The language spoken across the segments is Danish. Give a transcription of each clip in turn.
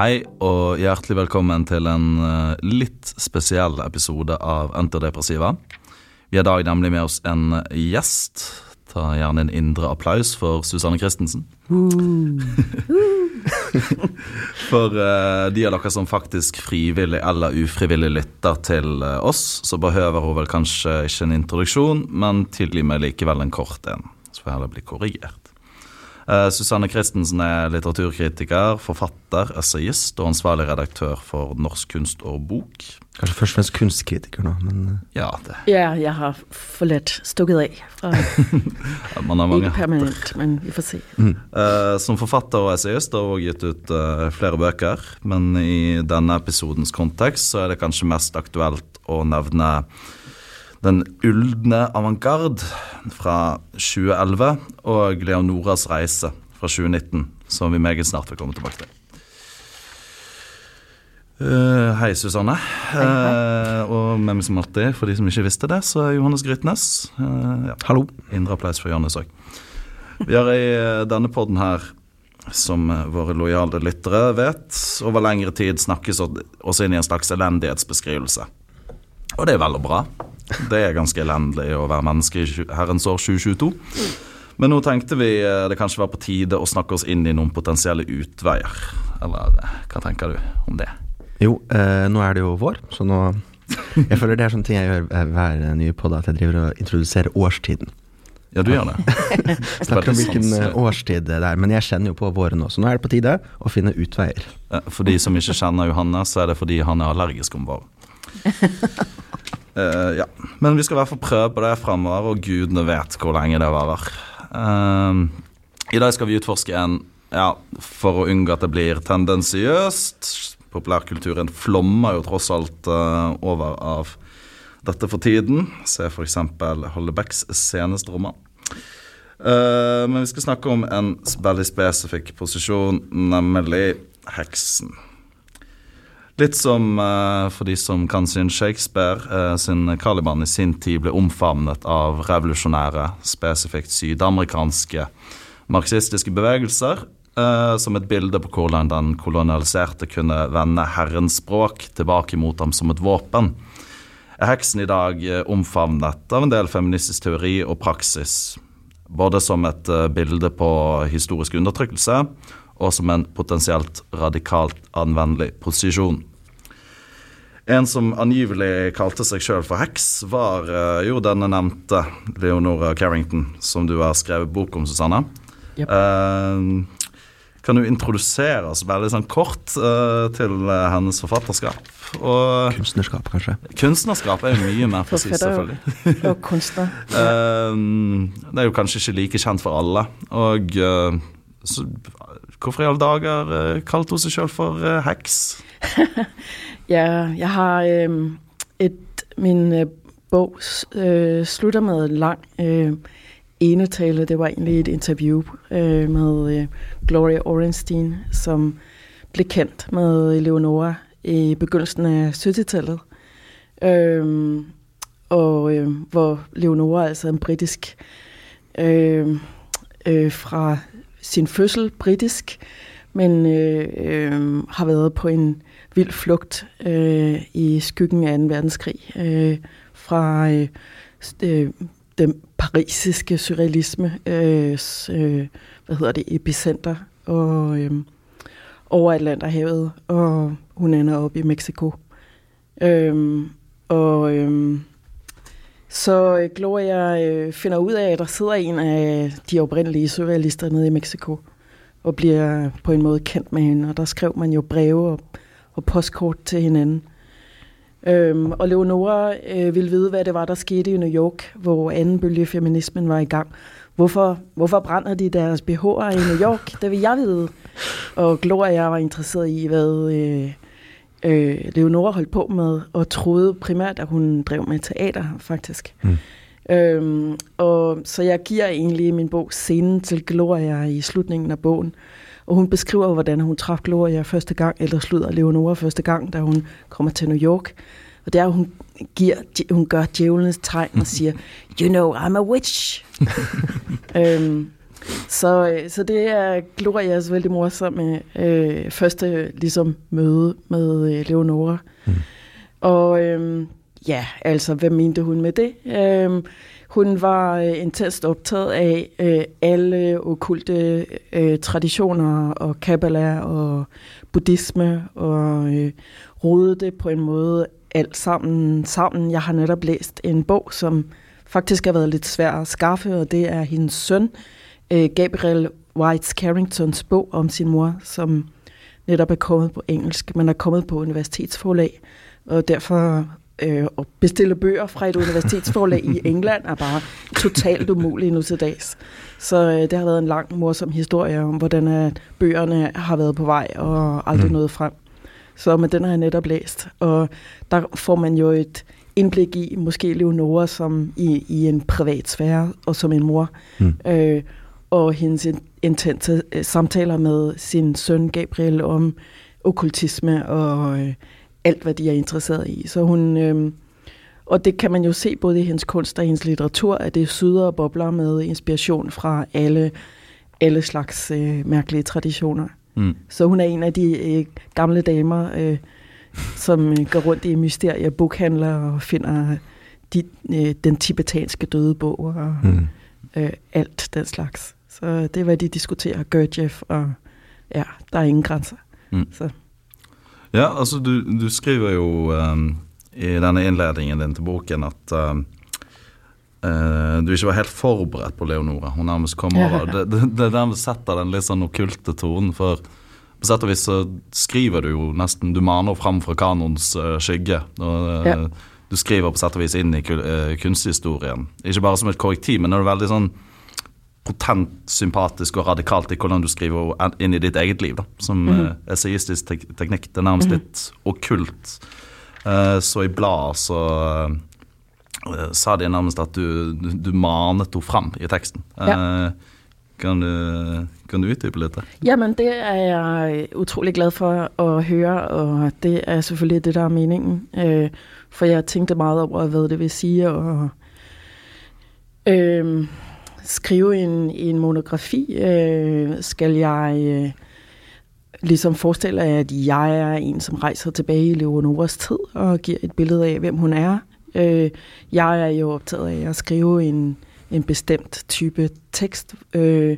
Hei og hjertelig velkommen til en eh, litt spesiell episode av Antidepressiva. Vi har i dag nemlig med oss en gjest. Ta gjerne en indre applaus for Susanne Christensen. for eh, de av dere som faktisk frivillig eller ufrivillig lytter til eh, oss, så behøver hun vel kanskje ikke en introduksjon, men tilgi meg likevel en kort en. Så får jeg heller bli korrigert. Eh, Susanne Christensen er litteraturkritiker, forfatter, essayist og ansvarlig redaktør for Norsk kunst og bok. Kanskje først og fremst kunstkritiker nå, men eh, Ja, det, Ja, jeg har forladt stukket af fra man har mange ikke permanent, men vi får se. Eh, som forfatter og essayist har hun også gitt ut eh, flere bøker, men i denne episodens kontekst så er det kanskje mest aktuelt å nevne Den ulne avantgarde fra 2011 og Leonoras reise fra 2019, som vi meget snart vil komme tilbake til. Eh, hei, Susanne. Eh, og med meg som alltid, for de som ikke visste det, så er Johannes Grytnes. Eh, ja. hallo. Indre applaus for Johannes òg. Vi har i denne podden her, som våre lojale lyttere vet, over lengre tid snakkes oss inn i en slags elendighetsbeskrivelse. Og det er vel og bra. Det er ganske elendig å være menneske i herrens år 2022. Men nå tenkte vi eh, det kanskje var på tide å snakke oss inn i noen potensielle utveier. Eller eh, hva tenker du om det? Jo, eh, nå er det jo vår, så nå Jeg føler det er sånne ting jeg gjør eh, hver nye podd, at jeg driver og introduserer årstiden. Ja, du gjør det. Snakker om hvilken årstid det er, men jeg kjenner jo på våren nå, så nå er det på tide å finne utveier. For de som ikke kjenner Johannes, så er det fordi han er allergisk om våren. Eh, ja. Men vi skal i hvert fall prøve på det framover, og gudene vet hvor lenge det varer. Uh, I dag skal vi utforske en Ja, for å unngå at det blir tendensiøst Populærkulturen flommer jo tross alt uh, over av dette for tiden. Se f.eks. Hollebecks seneste roman. Eh, men vi skal snakke om en veldig spesifikk posisjon, nemlig heksen. Litt som uh, for de som kan sin Shakespeare, uh, sin Caliban i sin tid ble omfavnet av revolusjonære, spesifikt sydamerikanske marxistiske bevegelser, uh, som et bilde på hvordan den kolonialiserte kunne vende herrens språk tilbake mot ham som et våpen er heksen i dag omfavnet av en del feministisk teori og praksis. Både som et bilde på historisk undertrykkelse og som en potensielt radikalt anvendelig posisjon. En som angivelig kalte seg sjøl for heks, var eh, jo denne nevnte Leonora Carrington, som du har skrevet bok om, Susanne. Yep. Eh, kan du introdusere oss veldig sånn kort eh, til hennes forfatterskap? Og Kunstnerskap, kanskje. Kunstnerskap er jo mye mer presis, selvfølgelig. Og kunstner. Ehm, det er jo kanskje ikke like kjent for alle. Og så, hvorfor i alle dager uh, eh, kalte hun seg selv for eh, heks? Ja, jeg har øh, et, min øh, bog øh, slutter med en lang øh, enetale. Det var egentlig et interview øh, med øh, Gloria Orenstein, som blev kendt med Leonora i begyndelsen af 70-tallet. Øh, og øh, hvor Leonora altså en britisk øh, øh, fra sin fødsel britisk, men øh, øh, har været på en vild flugt øh, i skyggen af 2. verdenskrig øh, fra øh, øh, den parisiske surrealisme, øh, øh, hvad hedder det, epicenter og øh, over Atlanterhavet, og hun ender op i Mexico. Øh, og øh, så øh, Gloria øh, finder ud af, at der sidder en af øh, de oprindelige surrealister nede i Mexico, og bliver på en måde kendt med hende, og der skrev man jo breve og, og postkort til hinanden. Øhm, og Leonora øh, ville vide, hvad det var, der skete i New York, hvor anden bølge feminismen var i gang. Hvorfor, hvorfor brænder de deres BH'er i New York? Det vil jeg vide. Og Gloria var interesseret i, hvad øh, øh, Leonora holdt på med, og troede primært, at hun drev med teater, faktisk. Mm. Øhm, og så jeg giver egentlig i min bog scenen til Gloria i slutningen af bogen. Og hun beskriver, hvordan hun traf Gloria første gang, eller slutter Leonora første gang, da hun kommer til New York. Og er, at hun, giver, hun gør djævelens tegn og siger, you know, I'm a witch. øhm, Så, øh, så det er Glorias vældig morsomme øh, første ligesom, møde med øh, Leonora. Mm. Og øh, ja, altså, hvad mente hun med det? Øh, hun var øh, intens optaget af øh, alle okulte øh, traditioner og kabbala og buddhisme og øh, rodede det på en måde alt sammen sammen. Jeg har netop læst en bog, som faktisk har været lidt svær at skaffe, og det er hendes søn, øh, Gabriel White Carringtons bog om sin mor, som netop er kommet på engelsk, men er kommet på universitetsforlag, og derfor øh, at bestille bøger fra et universitetsforlag i England er bare totalt umuligt nu til dags. Så øh, det har været en lang, morsom historie om, hvordan øh, bøgerne har været på vej og aldrig mm. nået frem. Så men den har jeg netop læst, og der får man jo et indblik i, måske Leonora som i, i en privat sfære, og som en mor. Mm. Øh, og hendes intense øh, samtaler med sin søn Gabriel om okkultisme og øh, alt, hvad de er interesseret i. Så hun, øh, og det kan man jo se både i hendes kunst og hendes litteratur, at det syder og bobler med inspiration fra alle, alle slags øh, mærkelige traditioner. Mm. Så hun er en af de øh, gamle damer, øh, som øh, går rundt i mysterier, boghandler og finder de, øh, den tibetanske dødebog og mm. øh, alt den slags. Så det er, hvad de diskuterer, Gurdjieff, og ja, der er ingen grænser. Mm. Så. Ja, altså du, du skriver jo um, i denne innledningen din til boken at um, uh, du ikke var helt forberedt på Leonora. Hun nærmest kom over. Det, det, det nærmest setter den litt sånn okkulte tonen. For på sett og vis så skriver du jo nesten Du maner fram fra kanons uh, skygge. Og, uh, ja. Du skriver på sett og vis inn i kunsthistorien. Ikke bare som et korrektiv, men det er veldig sånn potent, sympatisk og radikalt i hvordan du skriver inn i ditt eget liv. Da. Som mm. uh, essayistisk tek teknikk. Det er nærmest mm. litt okkult. Uh, så i bladet så uh, sa de nærmest at du, du, du manet henne fram i teksten. Ja. Kan du, kan du utdype litt? Jamen, det er jeg utrolig glad for å høre, og det er selvfølgelig det, der er meningen. for jeg tenkte meget over, hva det vil si, og øh, skrive en, en monografi, øh, skal jeg øh, ligesom forestille, at jeg er en, som rejser tilbage i Leonoras tid og giver et billede af, hvem hun er. Øh, jeg er jo optaget af at skrive en, en bestemt type tekst, øh,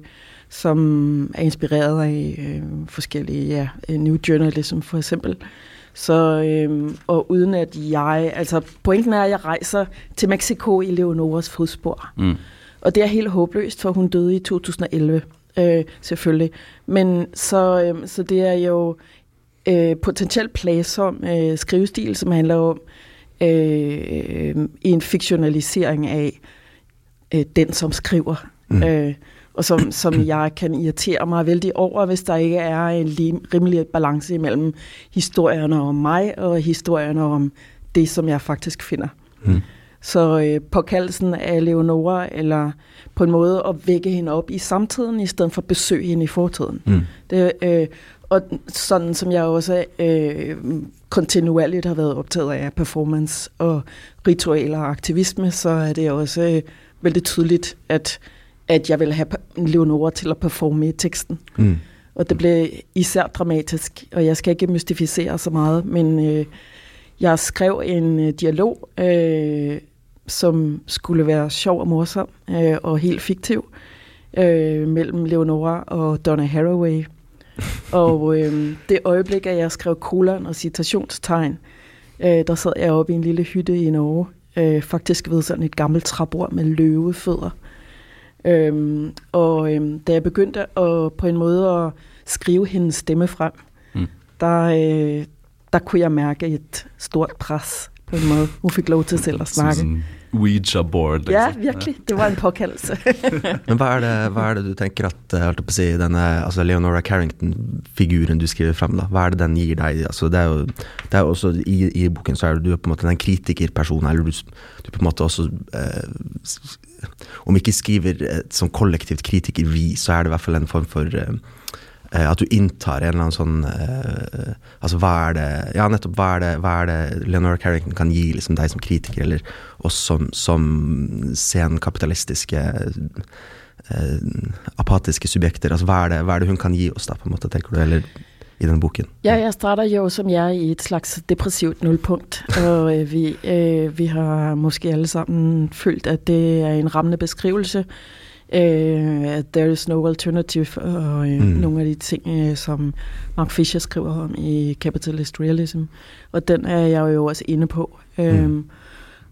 som er inspireret af øh, forskellige, ja, New Journalism for eksempel. Så, øh, og uden at jeg, altså pointen er, at jeg rejser til Mexico i Leonoras fodspor. Mm. Og det er helt håbløst, for hun døde i 2011, øh, selvfølgelig. Men så, øh, så det er jo øh, potentielt plagsom øh, skrivestil, som handler om øh, en fiktionalisering af øh, den, som skriver. Mm. Øh, og som, som jeg kan irritere mig vældig over, hvis der ikke er en rimelig balance imellem historierne om mig og historierne om det, som jeg faktisk finder. Mm. Så øh, påkaldelsen af Leonora, eller på en måde at vække hende op i samtiden, i stedet for at besøge hende i fortiden. Mm. Det, øh, og sådan som jeg også øh, kontinuerligt har været optaget af performance og ritualer og aktivisme, så er det også øh, vældig tydeligt, at, at jeg vil have Leonora til at performe i teksten. Mm. Og det blev især dramatisk, og jeg skal ikke mystificere så meget, men øh, jeg skrev en øh, dialog øh, som skulle være sjov og morsom øh, og helt fiktiv øh, mellem Leonora og Donna Haraway. og øh, det øjeblik, at jeg skrev kolon og citationstegn, øh, der sad jeg oppe i en lille hytte i Norge, øh, faktisk ved sådan et gammelt træbord med løvefødder. Øh, og øh, da jeg begyndte at på en måde at skrive hendes stemme frem, mm. der, øh, der kunne jeg mærke et stort pres på en måde. Hun fik lov til selv at snakke. Sådan Ouija-board. Liksom. Ja, virkelig. Det var en påkallelse. Men hva er, det, hva er, det, du tenker at eh, holdt på si, denne altså Leonora Carrington-figuren du skriver frem, da, hva er det den gir deg? Altså, det er jo, det er også, i, i, boken så er du på en måte den kritikerpersonen, eller du, du på en måte også eh, Om ikke skriver et sånn kollektivt kritikervi, så er det i hvert fall en form for Eh, Eh, at du inntar en eller annen sånn uh, Altså hva er det Ja, nettopp hva er det, hva er det Leonora Carrington kan gi liksom deg som kritiker, eller oss som, som senkapitalistiske eh, apatiske subjekter. Altså, hva er, det, hva er det hun kan gi oss, da, på en måte, tenker du, eller i den boken? Ja, jeg starter jo som jeg i et slags depressivt nullpunkt, og øh, vi, øh, vi har måske alle sammen følt, at det er en rammende beskrivelse, øh, there is no alternative, og øh, mm. nogle af de ting, øh, som Mark Fisher skriver om i Capitalist Realism, og den er jeg jo også inde på. Mm. Øhm,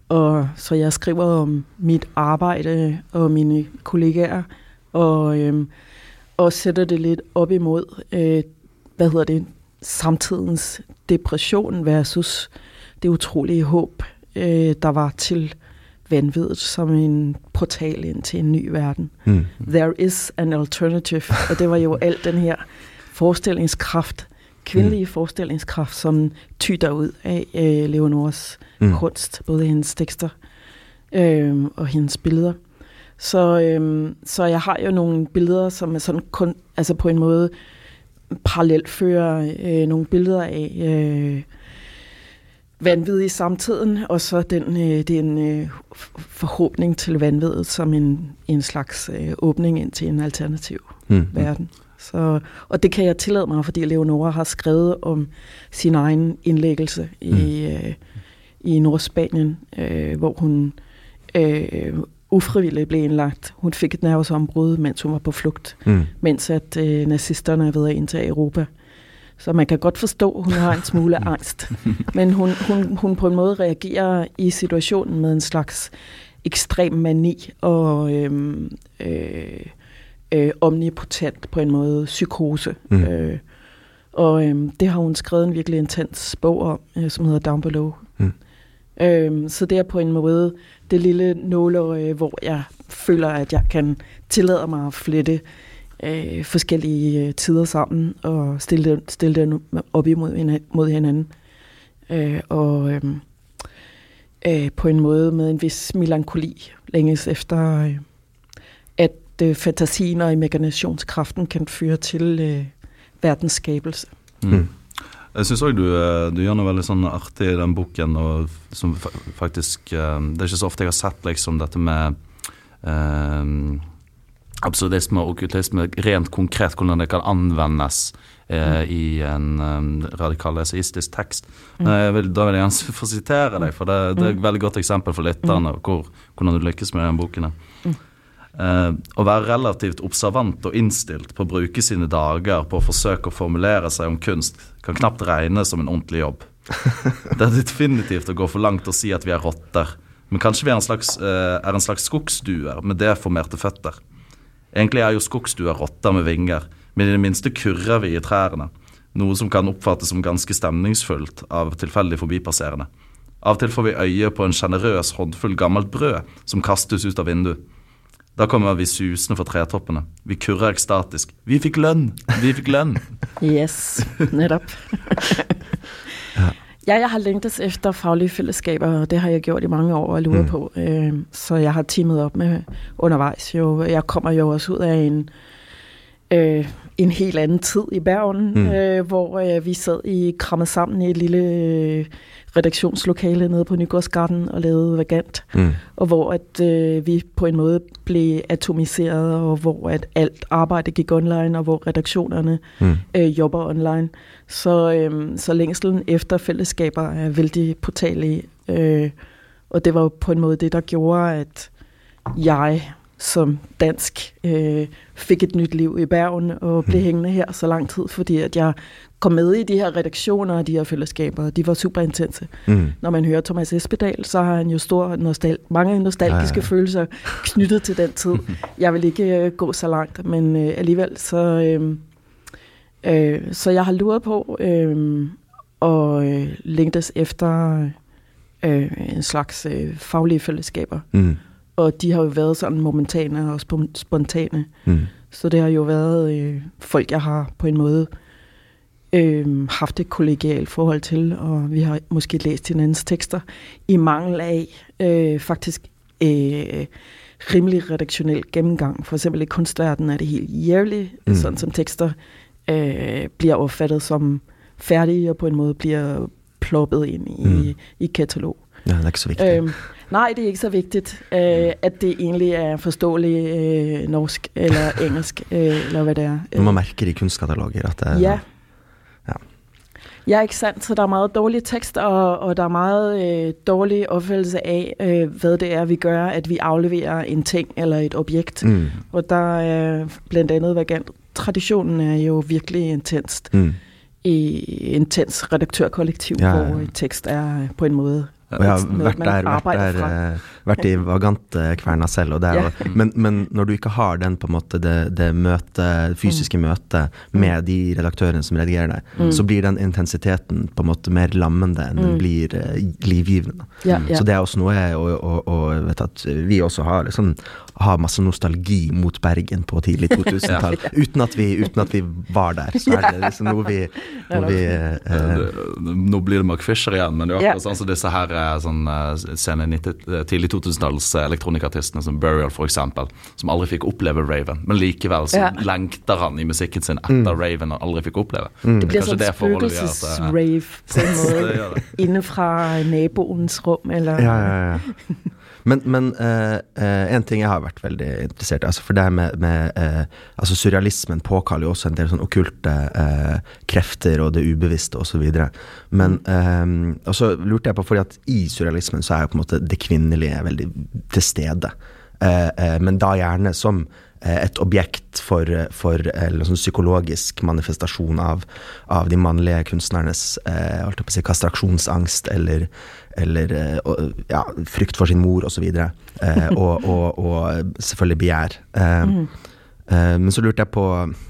og så jeg skriver om mit arbejde og mine kollegaer, og, øhm, og sætter det lidt op imod, øh, hvad hedder det, samtidens depression versus det utrolige håb, øh, der var til vanvittigt som en portal ind til en ny verden. Mm. There is an alternative, og det var jo alt den her forestillingskraft, kvindelige mm. forestillingskraft, som tyder ud af øh, Leonors mm. kunst, både hendes tekster øh, og hendes billeder. Så, øh, så jeg har jo nogle billeder, som er sådan kun, altså på en måde parallelt fører øh, nogle billeder af øh, vanvid i samtiden, og så den, øh, den øh, forhåbning til vanvidet som en, en slags øh, åbning ind til en alternativ mm. verden. Så, og det kan jeg tillade mig, fordi Leonora har skrevet om sin egen indlæggelse mm. i, øh, i Nordspanien, øh, hvor hun øh, ufrivilligt blev indlagt. Hun fik et nervesombrud, mens hun var på flugt, mm. mens at øh, nazisterne er ved at indtage Europa. Så man kan godt forstå, at hun har en smule angst. Men hun, hun, hun på en måde reagerer i situationen med en slags ekstrem mani og øh, øh, øh, omnipotent på en måde psykose. Mm. Øh, og øh, det har hun skrevet en virkelig intens bog om, øh, som hedder Down Below. Mm. Øh, så det er på en måde det lille nåløje, hvor jeg føler, at jeg kan tillade mig at flette øh, forskellige øh, tider sammen og stille det, stille det op imod mod hinanden. Øh, og øh, øh, på en måde med en vis melankoli længes efter, øh, at øh, fantasien og imaginationskraften kan føre til øh, verdens skabelse. Mm. Jeg syns òg du, eh, du, gjør noe veldig sånn artig i den boken. Og som faktisk eh, Det er ikke så ofte jeg har sett liksom dette med eh, absurdisme og okkultisme rent konkret, hvordan det kan anvendes eh, i en um, radikal esaistisk tekst. Mm. Vil, da vil jeg gjerne få sitere deg, for det, det er et mm. veldig godt eksempel for lytterne hvor, hvordan du lykkes med den boken. Mm. Uh, å være relativt observant og innstilt på å bruke sine dager på å forsøke å formulere seg om kunst, kan knapt regnes som en ordentlig jobb. Det er definitivt å gå for langt å si at vi er rotter, men kanskje vi er en slags, uh, er en slags skogsduer med deformerte føtter. Egentlig er jo skogsduer rotter med vinger, men i det minste kurrer vi i trærne, noe som kan oppfattes som ganske stemningsfullt av tilfeldig forbipasserende. Av og til får vi øye på en sjenerøs håndfull gammelt brød som kastes ut av vinduet. Da kommer vi susende fra tretoppene. Vi kurrer ekstatisk. Vi fikk lønn! Vi fikk lønn! yes, netop. ja. Jeg har længtes efter faglige fællesskaber, og det har jeg gjort i mange år og lurer mm. på. Øh, så jeg har teamet op med undervejs. Jo. Jeg kommer jo også ud af en, øh, en helt anden tid i Bergen, mm. øh, hvor øh, vi sad i krammet sammen i et lille øh, redaktionslokale nede på Nygårdsgarden og lavede Vagant, mm. og hvor at øh, vi på en måde blev atomiseret, og hvor at alt arbejde gik online, og hvor redaktionerne mm. øh, jobber online. Så, øh, så længselen efter fællesskaber er vældig påtagelig, øh, og det var på en måde det, der gjorde, at jeg som dansk øh, fik et nyt liv i Bergen og blev mm. hængende her så lang tid, fordi at jeg kom med i de her redaktioner og de her fællesskaber, de var super intense. Mm. Når man hører Thomas Espedal, så har han jo stor nostal mange nostalgiske ja, ja. følelser knyttet til den tid. Jeg vil ikke øh, gå så langt, men øh, alligevel så... Øh, øh, så jeg har luret på øh, og øh, længtes efter øh, en slags øh, faglige fællesskaber. Mm. Og de har jo været sådan momentane og spontane. Mm. Så det har jo været øh, folk, jeg har på en måde øh, haft et kollegialt forhold til, og vi har måske læst hinandens tekster i mangel af øh, faktisk øh, rimelig redaktionel gennemgang. For eksempel i kunstverdenen er det helt jævligt, mm. sådan som tekster øh, bliver opfattet som færdige og på en måde bliver ploppet ind i, mm. i katalog. Ja, det er ikke så vigtigt. Øh, Nej, det er ikke så vigtigt, øh, at det egentlig er forståelig øh, norsk eller engelsk, øh, eller hvad det er. Når man merker i kunstkataloger at det Ja. Ja. Ja, ikke sandt. Så der er meget dårlig tekst, og, og der er meget øh, dårlig opfattelse af, øh, hvad det er, vi gør, at vi afleverer en ting eller et objekt. Mm. Og der er blandt andet vagant. Traditionen er jo virkelig intenst. Mm. I intens redaktørkollektiv, ja. ja. hvor tekst er på en måde Og jeg har vært der, vært der, eh, vært i Vagantkverna selv, og det er Ja. jo men, men når du ikke har den på en måte, det, det møte, fysiske møtet med de redaktørene som redigerer deg, Mm. så blir den intensiteten på en måte mer lammende enn den Mm. blir eh, livgivende. Ja, ja. Så det er også noe jeg, og, og, og vet at vi også har liksom, har masse nostalgi mot Bergen på tidlig 2000-tall, uten, at vi, uten at vi var der. Så er det liksom noe vi, noe vi eh, Det- Nå blir det Mark Fisher igjen, men det er Ja. akkurat sånn som disse her sånn, eh, sene 90, eh, tidlig 2000-talls eh, elektronikartistene som Burial for eksempel, som aldri fikk oppleve Raven, men likevel så Ja. lengter han i musikken sin etter Raven og aldri fikk oppleve. Sådan det en forholdet gjør at, eh, spøgelsesrave på en det måde. gjør det. Inde fra naboens rum, eller... Ja, ja, ja. Men, men eh, uh, en ting jeg har vært veldig interessert i, altså for det her med, med uh, altså Surrealismen påkaller jo også en del sånn okkulte eh, krefter og det ubevisste osv. Men eh, og så lurte jeg på, fordi at i surrealismen så er jo på en måte det kvinnelige veldig til stede. Eh, eh, men da gjerne som Eh, et objekt for, for eh, eller sånn psykologisk manifestasjon av, av de mannlige kunstnernes eh, si, kastraksjonsangst eller, eller eh, og, ja, frykt for sin mor osv. Eh, og, og, og selvfølgelig begjær. Eh, eh, men så lurte jeg på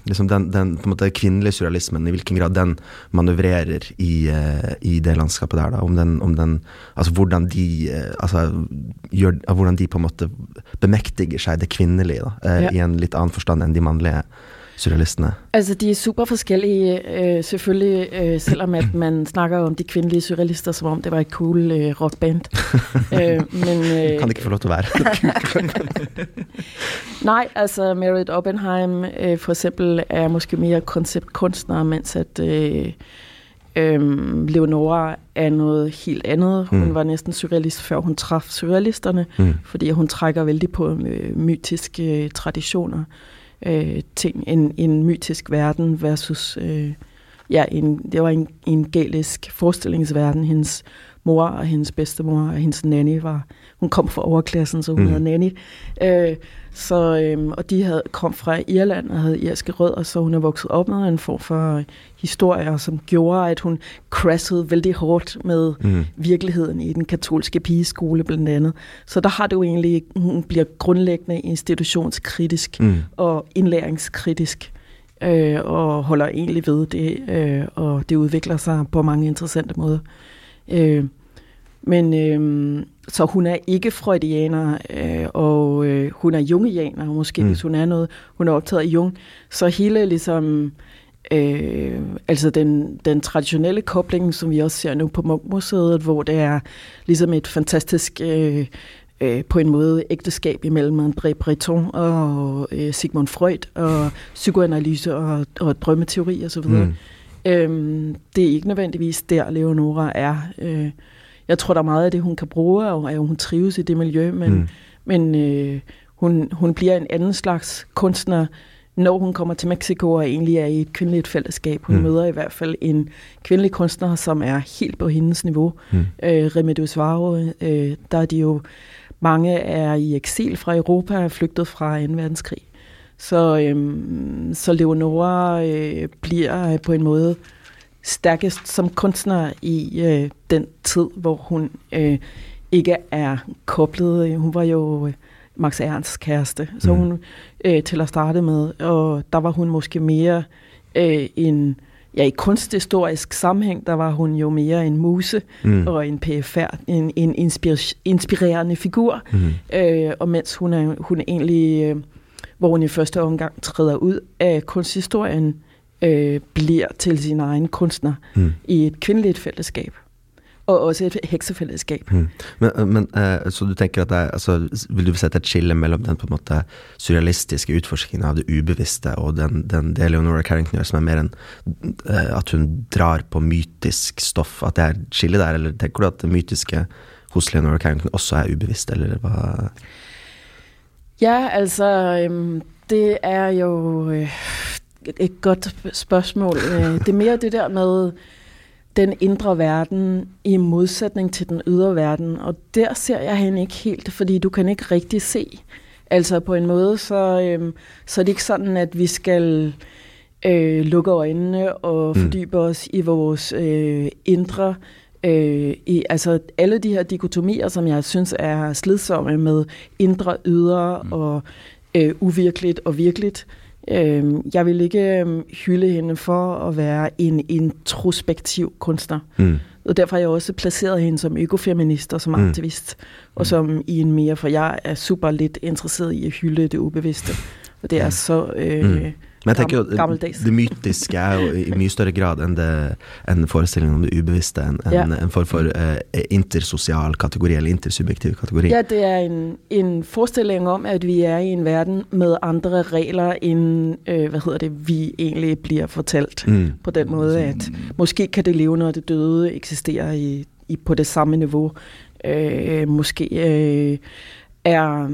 liksom den, den på måte kvinnelige surrealismen, i hvilken grad den manøvrerer i, eh, i det landskapet der. Da. Om den, om den, altså hvordan de, eh, altså, gjør, hvordan de på en måte bemektiger seg det kvinnelige, da, eh, Ja. i en litt annen forstand enn de mannlige surrealistene. Altså, de er super forskellige, øh, selvfølgelig, øh, selvom at man snakker om de kvindelige surrealister, som om det var et cool øh, rockband. øh, men, øh, Kan det ikke få lov til å være? Nej, altså Merit Oppenheim øh, for eksempel er måske mere konceptkunstner, mens at øh, øh, Leonora er noget helt andet. Hun mm. var næsten surrealist, før hun traf surrealisterne, Mm. fordi hun trækker vældig på øh, mytiske øh, traditioner. Øh, ting, en, en mytisk verden versus... Øh, ja, en, det var en, en galisk forestillingsverden. Hendes mor og hendes bedstemor og hendes nanny var... Hun kom fra overklassen, så hun Mm. havde nanny. Øh, så, øhm, og de havde, kom fra Irland og havde irske rødder, så hun er vokset op med en form for øh, historier, som gjorde, at hun crashede vældig hårdt med Mm. virkeligheden i den katolske pigeskole blandt andet. Så der har det jo egentlig, hun bliver grundlæggende institutionskritisk Mm. og indlæringskritisk, øh, og holder egentlig ved det, øh, og det udvikler sig på mange interessante måder. Øh, men øh, så hun er ikke freudianer, øh, og øh, hun er jungianer, måske Mm. hvis hun er noget. Hun er optaget af Jung. Så hele ligesom, øh, altså den, den traditionelle kobling, som vi også ser nu på Munch-museet, hvor det er ligesom et fantastisk øh, øh, på en måde ægteskab imellem André Breton og øh, Sigmund Freud og psykoanalyse og, og drømmeteori osv. Mm. Mm. Øhm, det er ikke nødvendigvis der, Leonora er. Øh, jeg tror, der er meget af det, hun kan bruge, og at hun trives i det miljø, men, Mm. men øh, hun, hun bliver en anden slags kunstner, når hun kommer til Mexico og egentlig er i et kvindeligt fællesskab. Hun Mm. møder i hvert fald en kvindelig kunstner, som er helt på hendes niveau. Mm. Øh, Remedios Varo, øh, der er de jo, mange er i eksil fra Europa, er flygtet fra 2. verdenskrig. Så, øhm, så Leonora øh, bliver på en måde stærkest som kunstner i øh, den tid, hvor hun øh, ikke er koblet. Hun var jo øh, Max Ernsts kæreste, så Mm. hun øh, til at starte med, og der var hun måske mere øh, en, ja i kunsthistorisk sammenhæng, der var hun jo mere en muse Mm. og en PFR, en, en inspir- inspirerende figur, Mm. øh, og mens hun er, hun er egentlig, øh, hvor hun i første omgang træder ud af kunsthistorien, øh, bliver til sin egen kunstner Mm. i et kvindeligt fællesskab. Og også et heksefællesskab. Mm. Men, men eh, så du tenker at det er, altså, Vil du sette et skille mellom den på en måte surrealistiske utforskningen av det ubevisste og den, den det Leonora Carrington gjør, som er mer en eh, at hun drar på mytisk stoff? At det er et skille der, eller tenker du at det mytiske hos Leonora Carrington også er ubevisst, eller hva? Ja, altså, øhm, det er jo øh, et godt spørgsmål. Øh, det er mere det der med den indre verden i modsætning til den ydre verden, og der ser jeg hende ikke helt, fordi du kan ikke rigtig se. Altså på en måde, så, øhm, så er det ikke sådan, at vi skal øh, lukke øjnene og mm. fordybe os i vores øh, indre Øh, i, altså alle de her dikotomier, som jeg synes er slidsomme med indre, ydre mm. og øh, uvirkeligt og virkeligt. Øh, jeg vil ikke øh, hylde hende for at være en introspektiv kunstner. Mm. Og derfor har jeg også placeret hende som økofeminist og som mm. aktivist, og som i en mere, for jeg er super lidt interesseret i at hylde det ubevidste. Og det er så... Øh, mm men jeg tenker jo det mytiske er jo i mye større grad enn, det, enn forestillingen om det ubevisste. En, en, ja. en form for uh, intersosial kategori, eller intersubjektiv kategori. Ja, det er en, en forestilling om, at vi er i en verden med andre regler, end uh, hvad hedder det, vi egentlig bliver fortalt. Mm. På den måde, at måske kan det levende og det døde eksistere i, i, på det samme niveau. Uh, måske uh, er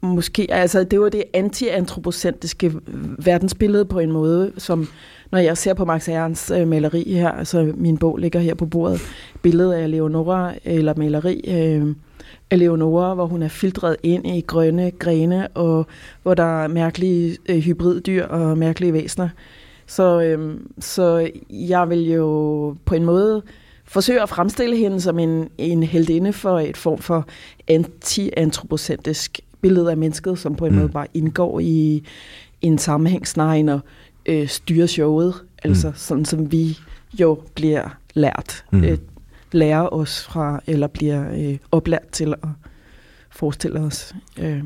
måske, altså det var det antiantropocentriske verdensbillede på en måde, som når jeg ser på Max Ernsts øh, maleri her, altså min bog ligger her på bordet, billedet af Leonora, eller maleri øh, af Leonora, hvor hun er filtreret ind i grønne grene, og hvor der er mærkelige øh, hybriddyr og mærkelige væsener. Så, øh, så jeg vil jo på en måde forsøge at fremstille hende som en, en heldinde for et form for anti-antropocentrisk billede af mennesket, som på en mm. måde bare indgår i en sammenhæng, snarere end at øh, styre showet, altså mm. sådan som vi jo bliver lært, mm. øh, lærer os fra, eller bliver øh, oplært til at forestille os. Øh.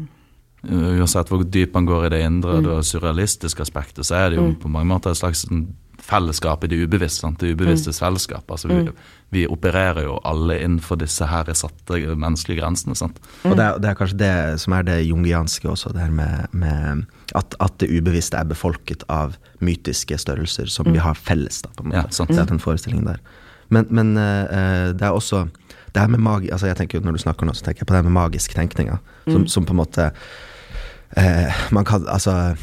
Uansett hvor dypt man går i det indre, mm. det surrealistiske aspektet, så er det jo mm. på mange måter et slags fellesskap i det ubevisste. Sant? Det ubevisste mm. fellesskap. Altså, vi, mm. vi, opererer jo alle innenfor disse her satte menneskelige grensene. Sant? Mm. Og det er, det er, kanskje det som er det jungianske også, det her med, med at, at, det ubevisste er befolket av mytiske størrelser som mm. vi har felles. Da, på en måte. Ja, sant. Det er den forestillingen der. Men, men uh, det er også det her med magi, altså jeg tenker jo Når du snakker nå, så tenker jeg på det her med magisk tenkning. Som, mm. som på en måte uh, Man kan altså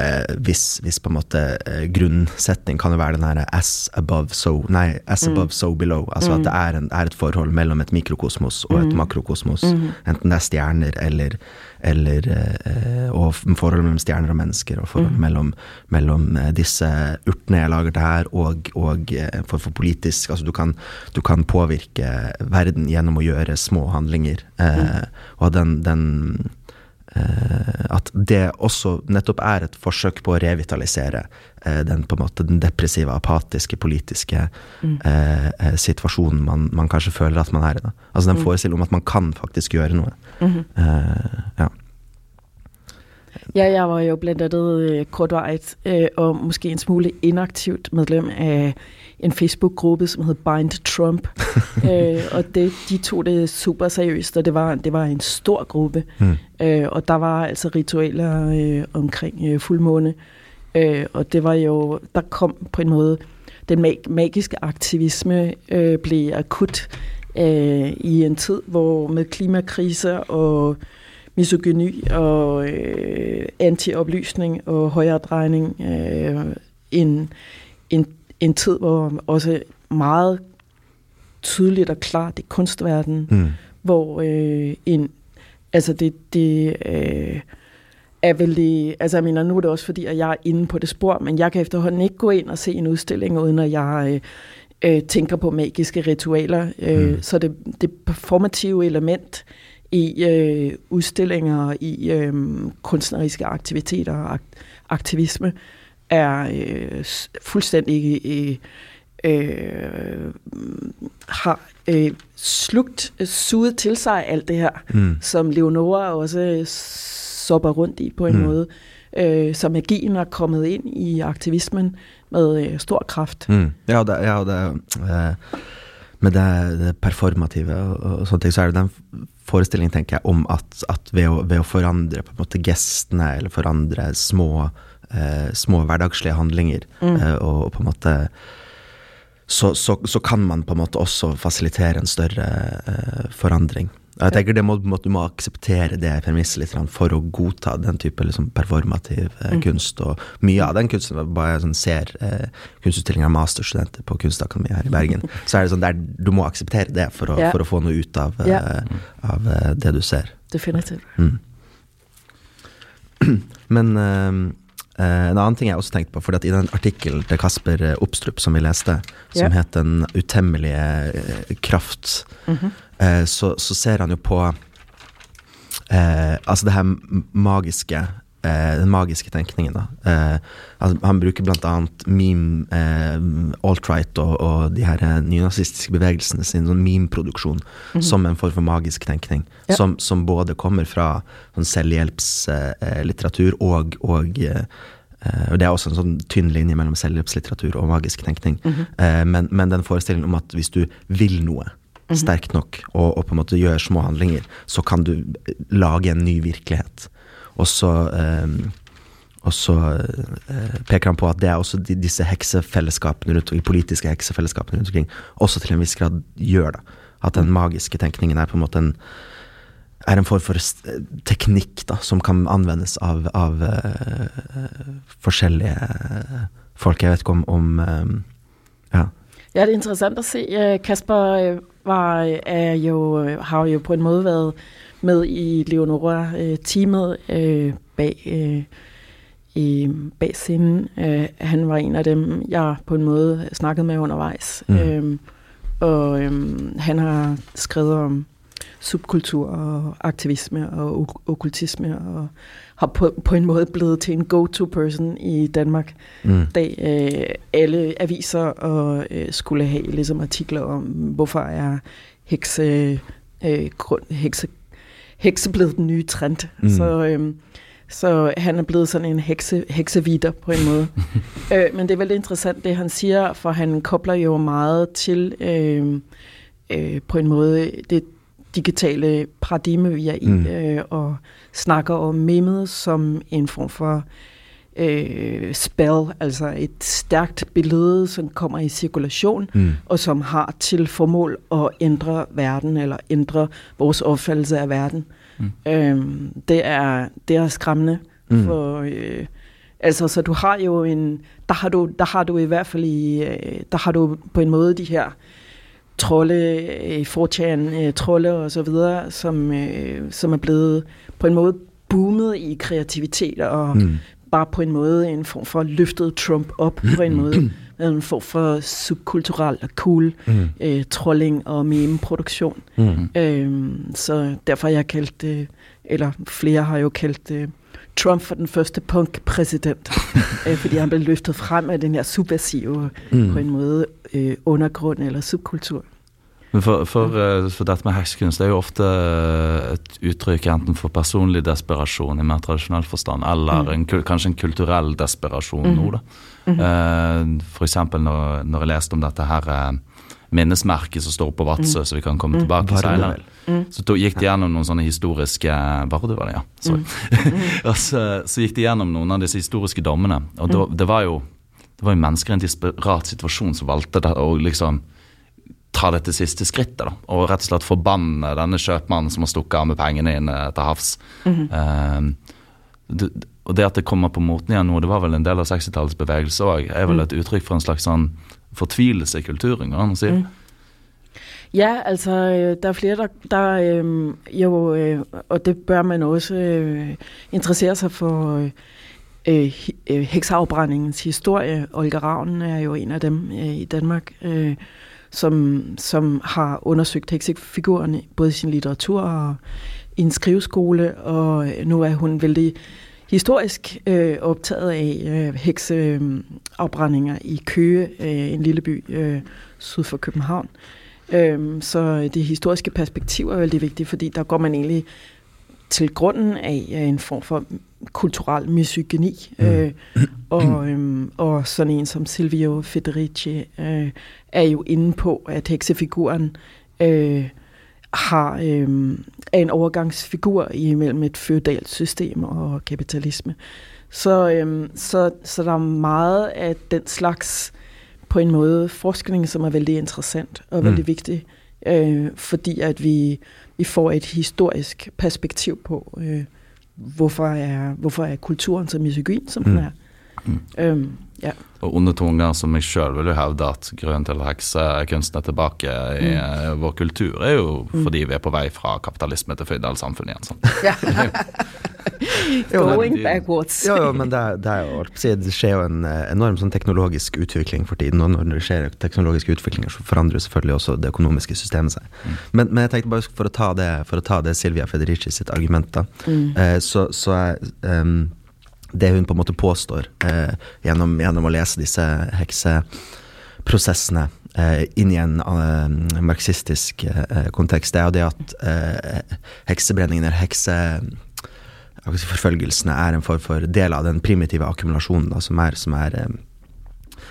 eh, hvis, hvis, på en måte eh, grunnsetning kan jo være den her as above so Nei, as mm. above so below. Altså mm. at det er, en, er, et forhold mellom et mikrokosmos og et mm. makrokosmos. Mm. Enten det er stjerner eller, eller eh, Og forholdet mellom stjerner og mennesker, og forholdet mm. mellom, mellom, eh, disse urtene jeg lager til her, og, og eh, for, for, politisk Altså du kan, du kan, påvirke verden gjennom å gjøre små handlinger. Eh, mm. og den, den at det også nettopp er et forsøk på å revitalisere eh, den på en måte den depressive, apatiske, politiske mm. eh, situasjonen man, man, kanskje føler at man er i. Da. Altså den mm. forestiller om at man kan faktisk gjøre noe. Mm -hmm. eh, ja. Ja, jeg var jo blandt andet kortvarigt og måske en smule inaktivt medlem af en Facebook-gruppe, som hed Bind Trump. øh, og det, de tog det super seriøst, og det var, det var en stor gruppe. Mm. Øh, og der var altså ritualer øh, omkring øh, fuldmåne. Øh, og det var jo, der kom på en måde, den mag- magiske aktivisme øh, blev akut øh, i en tid, hvor med klimakriser og misogyni og øh, antioplysning og højere drejning øh, en, en en tid, hvor også meget tydeligt og klart i kunstverden, mm. hvor øh, en, altså det, det øh, er vel det, altså jeg mener, nu er det også fordi, at jeg er inde på det spor, men jeg kan efterhånden ikke gå ind og se en udstilling, uden at jeg øh, øh, tænker på magiske ritualer. Øh, mm. Så det, det performative element i øh, udstillinger, i øh, kunstneriske aktiviteter og aktivisme, er øh, fuldstændig øh, øh, har øh, slugt, øh, suget til sig alt det her, mm. som Leonora også sopper rundt i på en mm. måde. Øh, så magien er kommet ind i aktivismen med øh, stor kraft. Mm. Ja, det, ja, det øh, med det, det performative og, og sånne ting, så er det den forestillingen, tenker jeg, om at, at ved, å, ved å forandre på en måte gestene, eller forandre små eh, små hverdagslige handlinger, mm. eh, og, og, på en måte så, så, så, kan man på en måte også fasilitere en større uh, forandring. Jeg tenker det må, Du må akseptere det premisset litt for å godta den type liksom, performativ uh, mm. kunst. Og mye av den kunsten Bare sånn, ser uh, kunstutstillinger av masterstudenter på Kunstakademiet her i Bergen, så er det sånn der du må akseptere det for å, ja. for å få noe ut av, ja. av det du ser. Definitivt. Mm. Men Uh, en annen ting jeg også tenkte på, at i den artikkelen til Kasper eh, Oppstrup som vi leste, som yeah. het 'Den utemmelige kraft', mm -hmm. Uh, så, så, ser han jo på Altså det her magiske den magiske tenkningen. da. Altså han bruker blant annet meme, alt-right og, og, de her nynazistiske bevegelsene sin sånn meme-produksjon mm -hmm. som en form for magisk tenkning. Yeah. Som, som, både kommer fra sånn selvhjelpslitteratur og, og og Det er også en sånn tynn linje mellom selvhjelpslitteratur og magisk tenkning. Mm -hmm. men, men, den forestillingen om at hvis du vil noe mm -hmm. sterkt nok, og, og, på en måte gjør små handlinger, så kan du lage en ny virkelighet. Og så, um, og så uh, peker han på at det er også de, disse heksefellesskapene rundt, de politiske heksefellesskapene rundt omkring også til en viss grad gjør det. At den magiske tenkningen er på en måte en er en form for teknikk da, som kan anvendes av, av uh, forskjellige folk. Jeg vet ikke om, om uh, ja. Ja, det er interessant at se. Kasper var, er jo, har jo på en måde været med i Leonora-teamet øh, bag, øh, i, bag scenen. Øh, han var en af dem, jeg på en måde snakkede med undervejs. Mm. Øh, og øh, han har skrevet om subkultur og aktivisme og okkultisme, og har på, på en måde blevet til en go-to-person i Danmark, mm. da øh, alle aviser og øh, skulle have ligesom artikler om, hvorfor er hekse, øh, grund, hekse, hekse blevet den nye trend. Mm. Så, øh, så han er blevet sådan en hekse, heksevider på en måde. øh, men det er veldig interessant, det han siger, for han kobler jo meget til øh, øh, på en måde det digitale paradigme, vi er i, mm. øh, og snakker om memet som en form for øh, spell, altså et stærkt billede, som kommer i cirkulation, mm. og som har til formål at ændre verden, eller ændre vores opfattelse af verden. Mm. Øh, det, er, det er skræmmende, mm. for... Øh, Altså, så du har jo en, der har du, der har du i hvert fald i, øh, der har du på en måde de her trolde, øh, fortjan, øh, trolde og så videre, som, øh, som er blevet på en måde boomet i kreativitet og mm. bare på en måde en form for løftet Trump op på en måde. en form for subkulturel og cool mm. øh, trolling og meme-produktion. Mm. Øhm, så derfor har jeg kaldt det, eller flere har jo kaldt det, Trump for den første punk-præsident, øh, fordi han blev løftet frem af den her subversive, mm. på en måde, øh, undergrund eller subkultur. Men for, for, uh, for, dette med heksekunst er jo ofte et uttrykk enten for personlig desperasjon i mer tradisjonell forstand, eller mm. en, kanskje en kulturell desperasjon mm. nå. da. Mm. Uh, for eksempel når, når, jeg leste om dette her uh, minnesmerket som står på Vadsø, mm. så vi kan komme mm. tilbake til senere. Mm. Så to, gikk de gjennom noen sånne historiske Bardu var det, ja. Sorry. Mm. og så, så, gikk de gjennom noen av disse historiske dommene. Og da, det var jo det var jo mennesker i en desperat situasjon som valgte det, å liksom ta dette siste skrittet. da, Og rett og slett forbanne denne kjøpmannen som har stukket av med pengene inn uh, til havs. Mm -hmm. uh, det, og det at det kommer på moten igjen nå, det var vel en del av 60-tallets bevegelse òg, er vel mm. et uttrykk for en slags sånn fortvilelse i kulturen, kan man sige. Mm. Ja, altså, øh, der er flere, der, der øh, jo, øh, og det bør man også øh, interessere sig for, øh, øh, øh heksafbrændingens historie. Olga Ravn er jo en af dem øh, i Danmark, øh, som, som har undersøgt heksefiguren både i sin litteratur og i en skriveskole, og nu er hun vældig historisk øh, optaget af øh, hekseafbrændinger i Køge, øh, en lille by øh, syd for København. Øh, så det historiske perspektiv er vældig vigtigt, fordi der går man egentlig til grunden af en form for kulturel misogyni. Mm. Øh, og, øhm, og sådan en som Silvio Federici øh, er jo inde på, at heksefiguren øh, har øh, er en overgangsfigur imellem et feudalt system og kapitalisme. Så, øh, så, så der er meget af den slags på en måde forskning, som er veldig interessant og mm. vigtig, øh, fordi at vi, vi får et historisk perspektiv på, øh, hvorfor, er, hvorfor er kulturen så misogyn, som mm. den er. Mm. Um, ja. Og undertoner som jeg sjøl vil jo hevde at grunnen til at heksekunsten er tilbake i mm. vår kultur, er jo mm. fordi vi er på vei fra kapitalisme til føydalsamfunn igjen. Sånn. Ja. Going backwards. jo, jo, men det, det, er jo, det skjer jo en eh, enorm sånn teknologisk utvikling for tiden. Og når det skjer teknologiske utviklinger, så forandrer selvfølgelig også det økonomiske systemet seg. Mm. Men, men, jeg tenkte bare for å ta det, for å ta det Silvia Federici sitt argument, da, mm. eh, så, så er um, det hun på en måte påstår eh, gjennom, gjennom, å lese disse hekseprosessene eh, inn i en uh, marxistisk uh, kontekst, det er jo det at uh, heksebrenningen eller hekseforfølgelsene er en form for del av den primitive akkumulasjonen da, som er, som er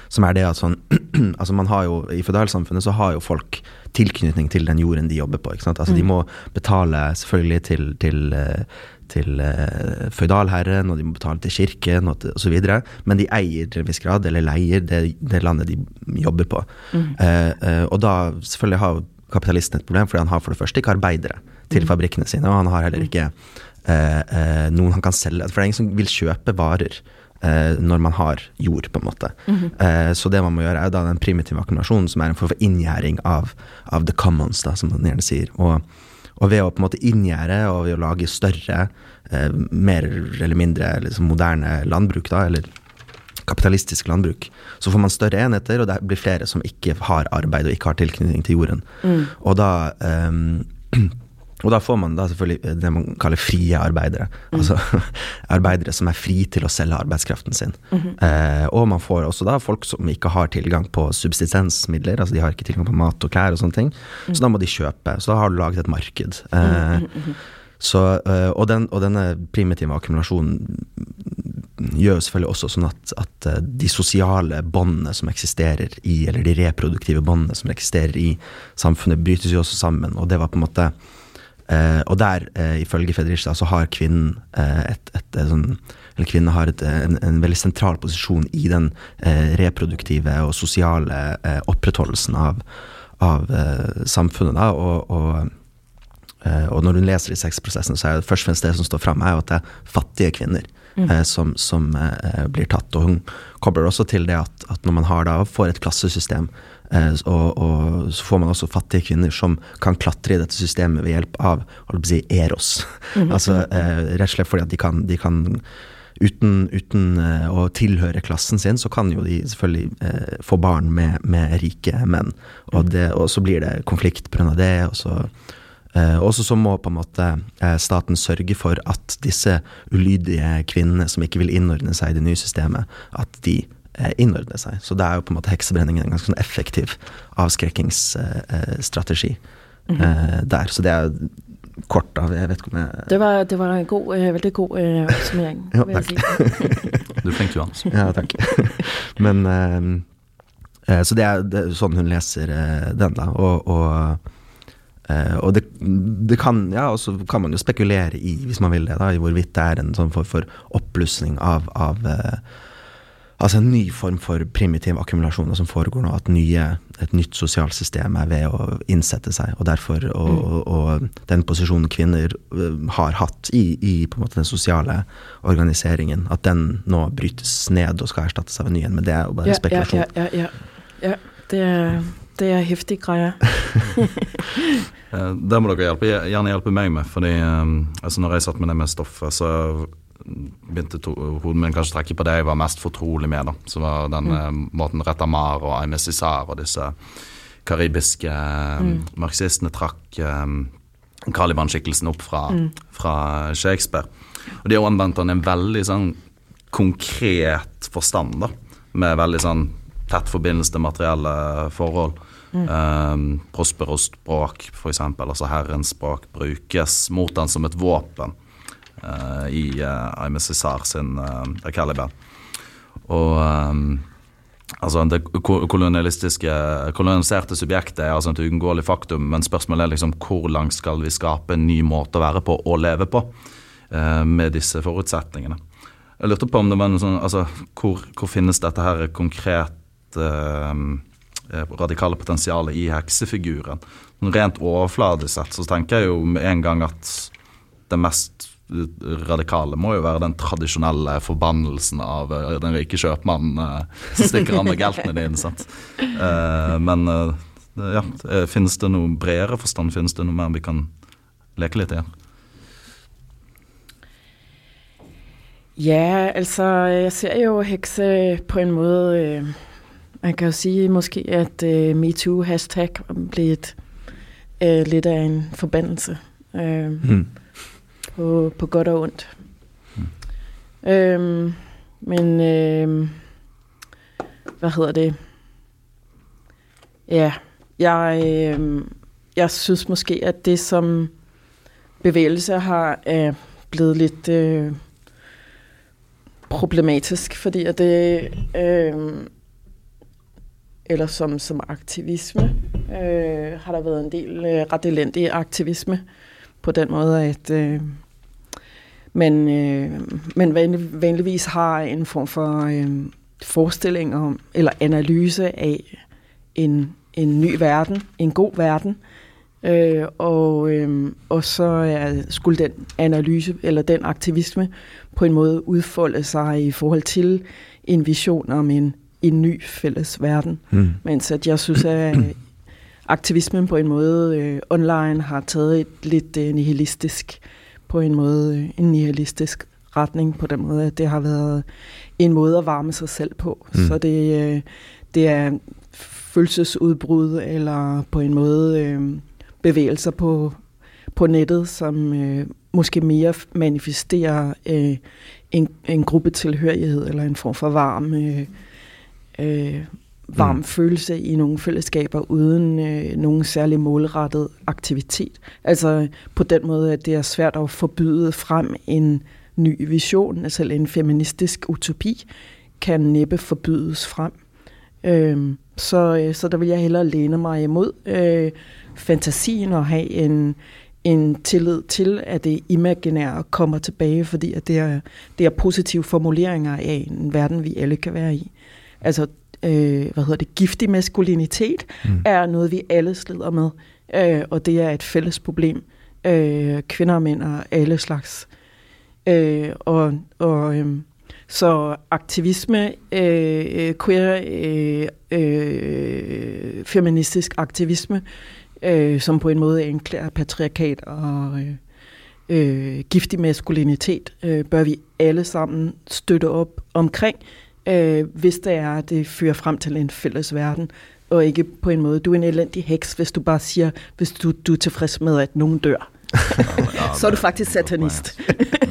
som er det at sånn Altså, man har jo I føydalsamfunnet så har jo folk tilknytning til den jorden de jobber på. Altså, mm. De må betale selvfølgelig til, til til uh, føydalherren, og de må betale til kirken osv. Men de eier til en viss grad, eller leier, det, det landet de jobber på. Mm. Uh, uh, og da selvfølgelig har kapitalisten et problem, fordi han har for det første ikke arbeidere til mm. fabrikkene sine, og han har heller ikke noen han kan selge. For det er ingen som vil kjøpe varer når man har jord, på en måte. Mm så det man må gjøre, er da den primitive akkumulasjonen, som er en form for inngjerding av, av the commons, da, som man gjerne sier. Og og ved å på en måte inngjerde og ved å lage større, eh, mer eller mindre liksom moderne landbruk, da, eller kapitalistisk landbruk, så får man større enheter, og det blir flere som ikke har arbeid og ikke har tilknytning til jorden. Mm. Og da eh, Og da får man da selvfølgelig det man kaller frie arbeidere. Mm. Altså arbeidere som er fri til å selge arbeidskraften sin. Mm -hmm. eh, og man får også da folk som ikke har tilgang på subsistensmidler, altså de har ikke tilgang på mat og klær og sånne ting. Mm. Så da må de kjøpe. Så da har du laget et marked. Eh, -hmm. så, eh, og, den, og, denne primitive akkumulasjonen gjør selvfølgelig også sånn at, at eh, de sosiale båndene som eksisterer i, eller de reproduktive båndene som eksisterer i samfunnet, brytes jo også sammen. Og det var på en måte Eh, og der, eh, ifølge Fredrikstad, så har kvinnen eh, et, et, et, sånn eller kvinner har et, en, en, veldig sentral posisjon i den eh, reproduktive og sosiale eh, opprettholdelsen av, av eh, samfunnet. Da, og, og, og, når hun leser de sexprosessene, så er det først og fremst det som står fram, er at det er fattige kvinner mm. som, som blir tatt. Og hun kobler også til det at, at når man har da, får et klassesystem og, og, så får man også fattige kvinner som kan klatre i dette systemet ved hjelp av si, Eros. Mm -hmm. altså eh, Rett og slett fordi at de kan, de kan uten, uten uh, å tilhøre klassen sin, så kan jo de selvfølgelig uh, få barn med, med, rike menn. Og, det, og, så blir det konflikt pga. det. Og så, uh, også så må på en måte staten sørge for at disse ulydige kvinnene som ikke vil innordne seg i det nye systemet, at de Eh, innordne seg. Så det er jo på en måte heksebrenningen en ganske sånn effektiv avskrekkingsstrategi mm -hmm. der. Så det er kort av Jeg vet ikke om jeg Det var, det var en god, uh, veldig god uh, oppsummering. ja, takk. Si. du er flink, Johan. ja, takk. Men uh, Så det er, det er, sånn hun leser den, da. Og, og, og det, det, kan Ja, og så kan man jo spekulere i, hvis man vil det, da, i hvorvidt det er en sånn form for oppblussing av, av altså en ny form for primitiv akkumulasjon som foregår nå. At nye, et nytt sosialt system er ved å innsette seg. Og derfor, og, mm. og, og den posisjonen kvinner øh, har hatt i, i, på en måte den sosiale organiseringen, at den nå brytes ned og skal erstattes av en ny en. Men det er jo bare ja, spekulasjon. Ja, ja, ja, ja. Det er, det er heftig greie. Eh, det må dere hjelpe, gjerne hjelpe meg med. fordi um, altså Når jeg satt med det med stoffet, så begynte to, hodet mitt kanskje trekke på det jeg var mest fortrolig med. da, Som var den mm. Eh, måten Retamar og Aime Cizar og disse karibiske eh, mm. marxistene trakk um, Caliban-skikkelsen opp fra, mm. fra, Shakespeare. Og de har anvendt den i en veldig sånn konkret forstand, da, med veldig sånn tett forbindelse til materielle forhold. Mm. Um, Prosperos språk, f.eks., altså herrens språk, brukes mot den som et våpen i eh, uh, Aime Cesar sin eh, uh, Caliban. Og um, altså det kolonialistiske, koloniserte subjektet er altså et uunngåelig faktum, men spørsmålet er liksom hvor langt skal vi skape en ny måte å være på og leve på uh, med disse forutsetningene. Jeg lurte på om det var noe sånn, altså hvor, hvor finnes dette her konkret uh, eh, radikale potensialet i heksefiguren. Rent overfladisk sett så tenker jeg jo med en gang at det mest radikale må jo være den tradisjonelle forbannelsen av uh, den rike kjøpmannen uh, som stikker av med geltene dine. sant? Uh, men ja, finnes det noe bredere forstand? Finnes det noe mer vi kan leke litt i? Ja, altså jeg ser jo hekse på en måte Man kan jo si måske, at metoo-hashtag ble litt av en forbandelse. Mm på, på godt og ondt. Mm. Øhm, men øh, hvad hedder det? Ja, jeg, øh, jeg synes måske, at det som bevægelse har er blevet lidt øh, problematisk, fordi at det øh, eller som, som aktivisme øh, har der været en del øh, ret elendig aktivisme på den måde, at øh, men, øh, men vanlig, vanligvis har en form for øh, forestilling om, eller analyse af en, en ny verden, en god verden, øh, og, øh, og så er, skulle den analyse, eller den aktivisme, på en måde udfolde sig i forhold til en vision om en, en ny fælles verden. Mm. Mens at jeg synes, at aktivismen på en måde øh, online har taget et lidt øh, nihilistisk på en måde øh, en nihilistisk retning, på den måde, at det har været en måde at varme sig selv på. Mm. Så det, øh, det er følelsesudbrud, eller på en måde øh, bevægelser på, på nettet, som øh, måske mere manifesterer øh, en, en gruppetilhørighed, eller en form for varm øh, øh, varm mm. følelse i nogle fællesskaber uden øh, nogen særlig målrettet aktivitet. Altså på den måde, at det er svært at forbyde frem en ny vision, altså en feministisk utopi, kan næppe forbydes frem. Øh, så, øh, så der vil jeg hellere læne mig imod øh, fantasien og have en, en tillid til, at det imaginære kommer tilbage, fordi at det, er, det er positive formuleringer af en verden, vi alle kan være i. Altså øh, hvad hedder det, giftig maskulinitet, mm. er noget, vi alle slider med. Øh, og det er et fælles problem. Øh, kvinder og mænd og alle slags. Øh, og og øh, så aktivisme, øh, queer, øh, øh, feministisk aktivisme, øh, som på en måde enklærer patriarkat og øh, øh, giftig maskulinitet, øh, bør vi alle sammen støtte op omkring, øh, hvis det er, at det fører frem til en fælles verden, og ikke på en måde, du er en elendig heks, hvis du bare siger, hvis du, du er tilfreds med, at nogen dør. så er du faktisk satanist.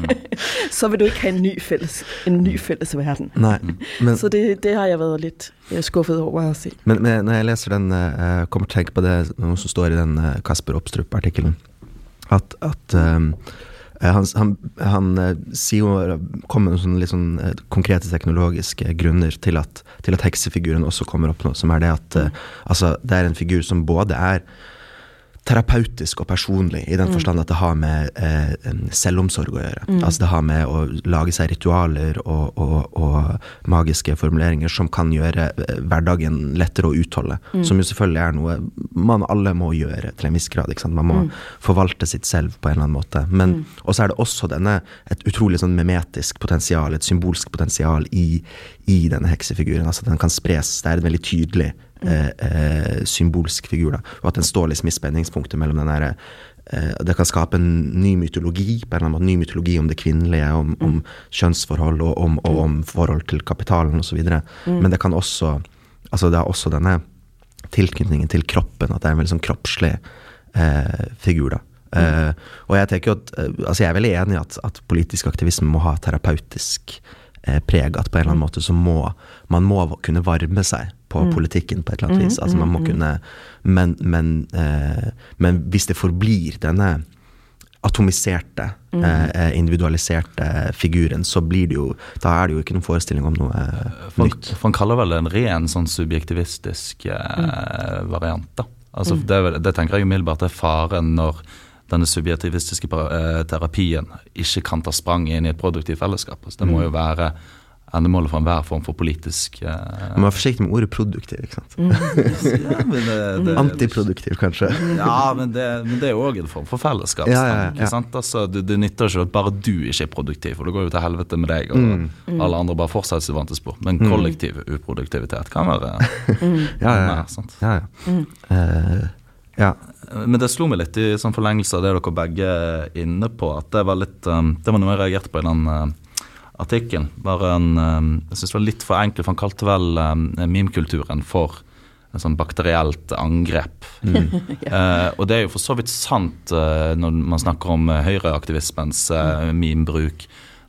så vil du ikke have en ny fælles, en ny fælles verden. Nej, men, så det, det har jeg været lidt skuffet over at se. Men, men når jeg læser den, jeg uh, kommer til at tænke på det, som står i den Kasper Opstrup-artikkelen, at, at um, Eh, han, han, han eh, sier jo, kommer med sånne litt sånn eh, konkrete teknologiske grunner til at, til at heksefiguren også kommer opp nå, som er det at mm. altså, det er en figur som både er terapeutisk og personlig, i den mm. forstand at det har med eh, selvomsorg å gjøre. Mm. Altså det har med å lage seg ritualer og, og, og, magiske formuleringer som kan gjøre eh, hverdagen lettere å utholde. Mm. Som jo selvfølgelig er noe man alle må gjøre til en viss grad. ikke sant? Man må mm. forvalte sitt selv på en eller annen måte. Men mm. også er det også denne, et utrolig sånn memetisk potensial, et symbolsk potensial i, i denne heksefiguren. Altså den kan spres. Det er et veldig tydelig eh, eh, symbolsk figur. Da. Og at den står liksom i spenningspunktet mellom den derre eh, det kan skape en ny mytologi på en eller annen måte, ny mytologi om det kvinnelige, om, mm. om kjønnsforhold og om, og om, forhold til kapitalen osv. Mm. Men det kan også altså det er også denne tilknytningen til kroppen, at det er en veldig sånn kroppslig eh, figur. da. Mm. Uh, og jeg tenker jo at, uh, altså jeg er veldig enig i at, at politisk aktivisme må ha terapeutisk uh, preg. At på en eller annen mm. måte så må man må kunne varme seg på mm. politikken på et eller annet vis. Altså man må mm, mm, kunne Men, men, eh, men hvis det forblir denne atomiserte, mm. eh, individualiserte figuren, så blir det jo Da er det jo ikke noen forestilling om noe eh, for, nytt. For han kaller vel det en ren sånn subjektivistisk eh, mm. variant, da. Altså, mm. det, det, tenker jeg umiddelbart er faren når denne subjektivistiske eh, terapien ikke kan ta sprang inn i et produktivt fellesskap. Altså, det må jo være endemålet for enhver form for politisk eh, Man være forsiktig med ordet produktiv, ikke sant. ja, men det, det, Antiproduktiv, kanskje. Ja, men det, men det er jo òg en form for fellesskap. Ja, ja, ja. ikke sant? Altså, det, det nytter ikke at bare du ikke er produktiv, for det går jo til helvete med deg, og Mm. alle andre bare fortsetter sitt vante spor. Men kollektiv uproduktivitet kan være Ja, ja, ja. mer. sant? ja, ja. Eh, ja. Men det slo meg litt i sånn forlengelse av det dere begge er inne på, at det var litt um, Det var noe jeg reagerte på i den uh, artikkelen. Um, Jeg syns det var litt for enkelt, for han kalte vel um, meme-kulturen for en sånn bakterielt angrep. Eh, og det er jo for så vidt sant eh, når man snakker om uh, høyreaktivismens uh, meme-bruk.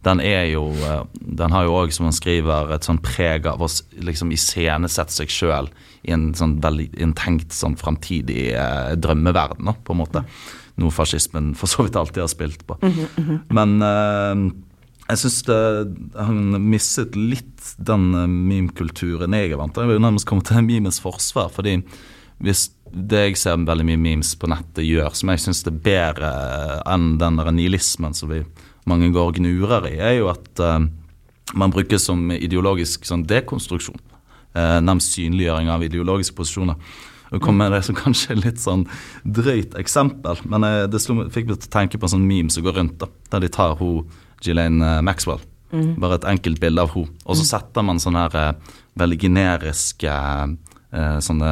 Den er jo Den har jo òg, som han skriver, et sånn preg av å liksom iscenesette seg sjøl i en sånn veldig i en tenkt sånn framtidig drømmeverden, på en måte. Noe fascismen for så vidt alltid har spilt på. Men eh, jeg syns han misset litt den eh, meme-kulturen jeg er vant til. Jeg vil jo nærmest komme til memens forsvar. fordi hvis det jeg ser veldig mye memes på nettet gjør, som jeg syns er bedre eh, enn den der nihilismen som vi mange går og gnurer i, er jo at uh, man bruker som ideologisk sånn dekonstruksjon. Uh, nærmest synliggjøring av ideologiske posisjoner. Og kom med det som kanskje er litt sånn drøyt eksempel, men uh, det slo, fikk meg til å tenke på en sånn meme som går rundt, da, der de tar hun Ghislaine eh, Maxwell. Bare et enkelt bilde av hun Og så setter man sånne her eh, veldig generiske eh, sånne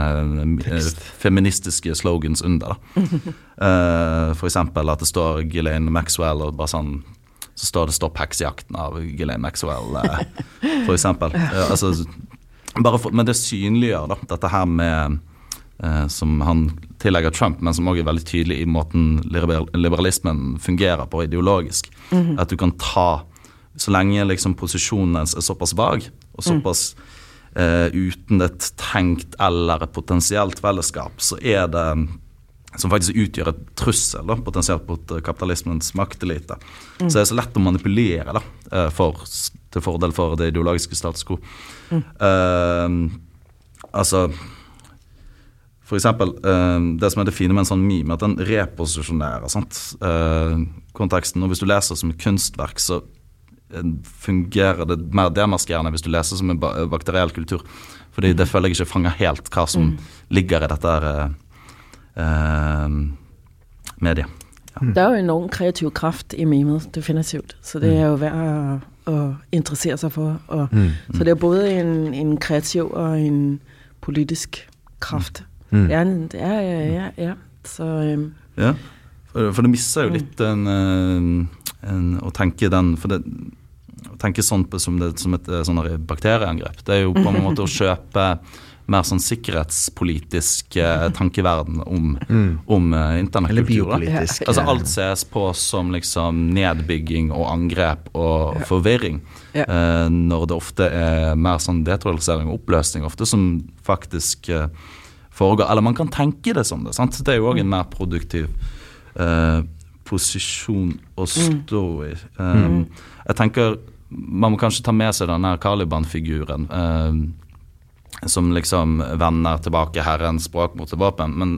eh, feministiske slogans under. da. For eksempel at det står Ghislaine Maxwell og bare sånn så står det 'Stopp heksejakten' av Ghislaine Maxwell, for eksempel. Altså, for, men det synliggjør da, dette her med eh, Som han tillegger Trump, men som også er veldig tydelig i måten liberal, liberalismen fungerer på ideologisk. At du kan ta Så lenge liksom posisjonen ens er såpass vag, og såpass eh, uten et tenkt eller et potensielt fellesskap, så er det som faktisk utgjør et trussel da, potensielt mot eh, kapitalismens maktelite. Så det er så lett å manipulere da, eh, for, til fordel for det ideologiske status quo. Eh, altså For eksempel, eh, det som er det fine med en sånn meme, at den reposisjonerer sant? Eh, konteksten. Og hvis du leser som et kunstverk, så eh, fungerer det mer demaskerende hvis du leser som en ba bakteriell kultur. Fordi det føler jeg ikke fanger helt hva som ligger i dette eh, mediet. Der er jo enorm kreativ kraft i memet, definitivt. Så det er jo værd at, at interessere sig for. Og, Mm. Så det er både en, en kreativ og en politisk kraft. Mm. Det er, er ja, ja, ja. Så øhm, Ja, for, for det mister jo litt en, eh, en Å tenke den For det, å tenke sånn på som, det, som et eh, sånn bakterieangrep, det er jo på en måte å kjøpe mer sånn sikkerhetspolitisk eh, tankeverden om, om eh, Eller internettkultur. Altså Alt ses på som liksom nedbygging og angrep og forvirring. Ja. Eh, når det ofte er mer sånn detralisering og oppløsning ofte som faktisk eh, foregår. Eller man kan tenke det som det. sant? Det er jo òg en mer produktiv eh, posisjon å stå i. Eh, Jeg tenker man må kanskje ta med seg denne Caliban-figuren. eh, som liksom vender tilbake herrens språk mot våpen, men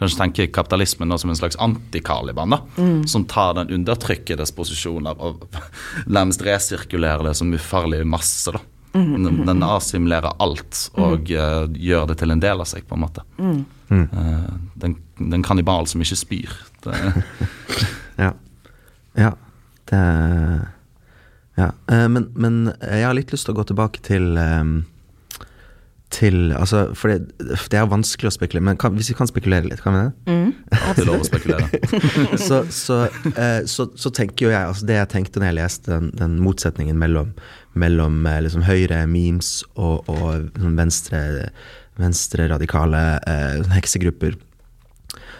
kanskje tenke kapitalismen nå som en slags anti-Caliban, da, som tar den undertrykkedes posisjoner og nærmest resirkulerer det som ufarlig masse. da. Den, den assimilerer alt og eh, gjør det til en del av seg, på en måte. Eh, den, den kannibal som ikke spyr. Ja. ja. Det Ja. Eh, men, men jeg har litt lyst til å gå tilbake til ehm, til Altså, for det, det er vanskelig å spekulere, men kan, hvis vi kan spekulere litt, kan vi det? alltid lov å spekulere. så, så, eh, så, så tenker jo jeg altså Det jeg tenkte når jeg leste den, den motsetningen mellom, mellom eh, liksom høyre memes og, og sånn venstre, venstre radikale eh, sånn heksegrupper,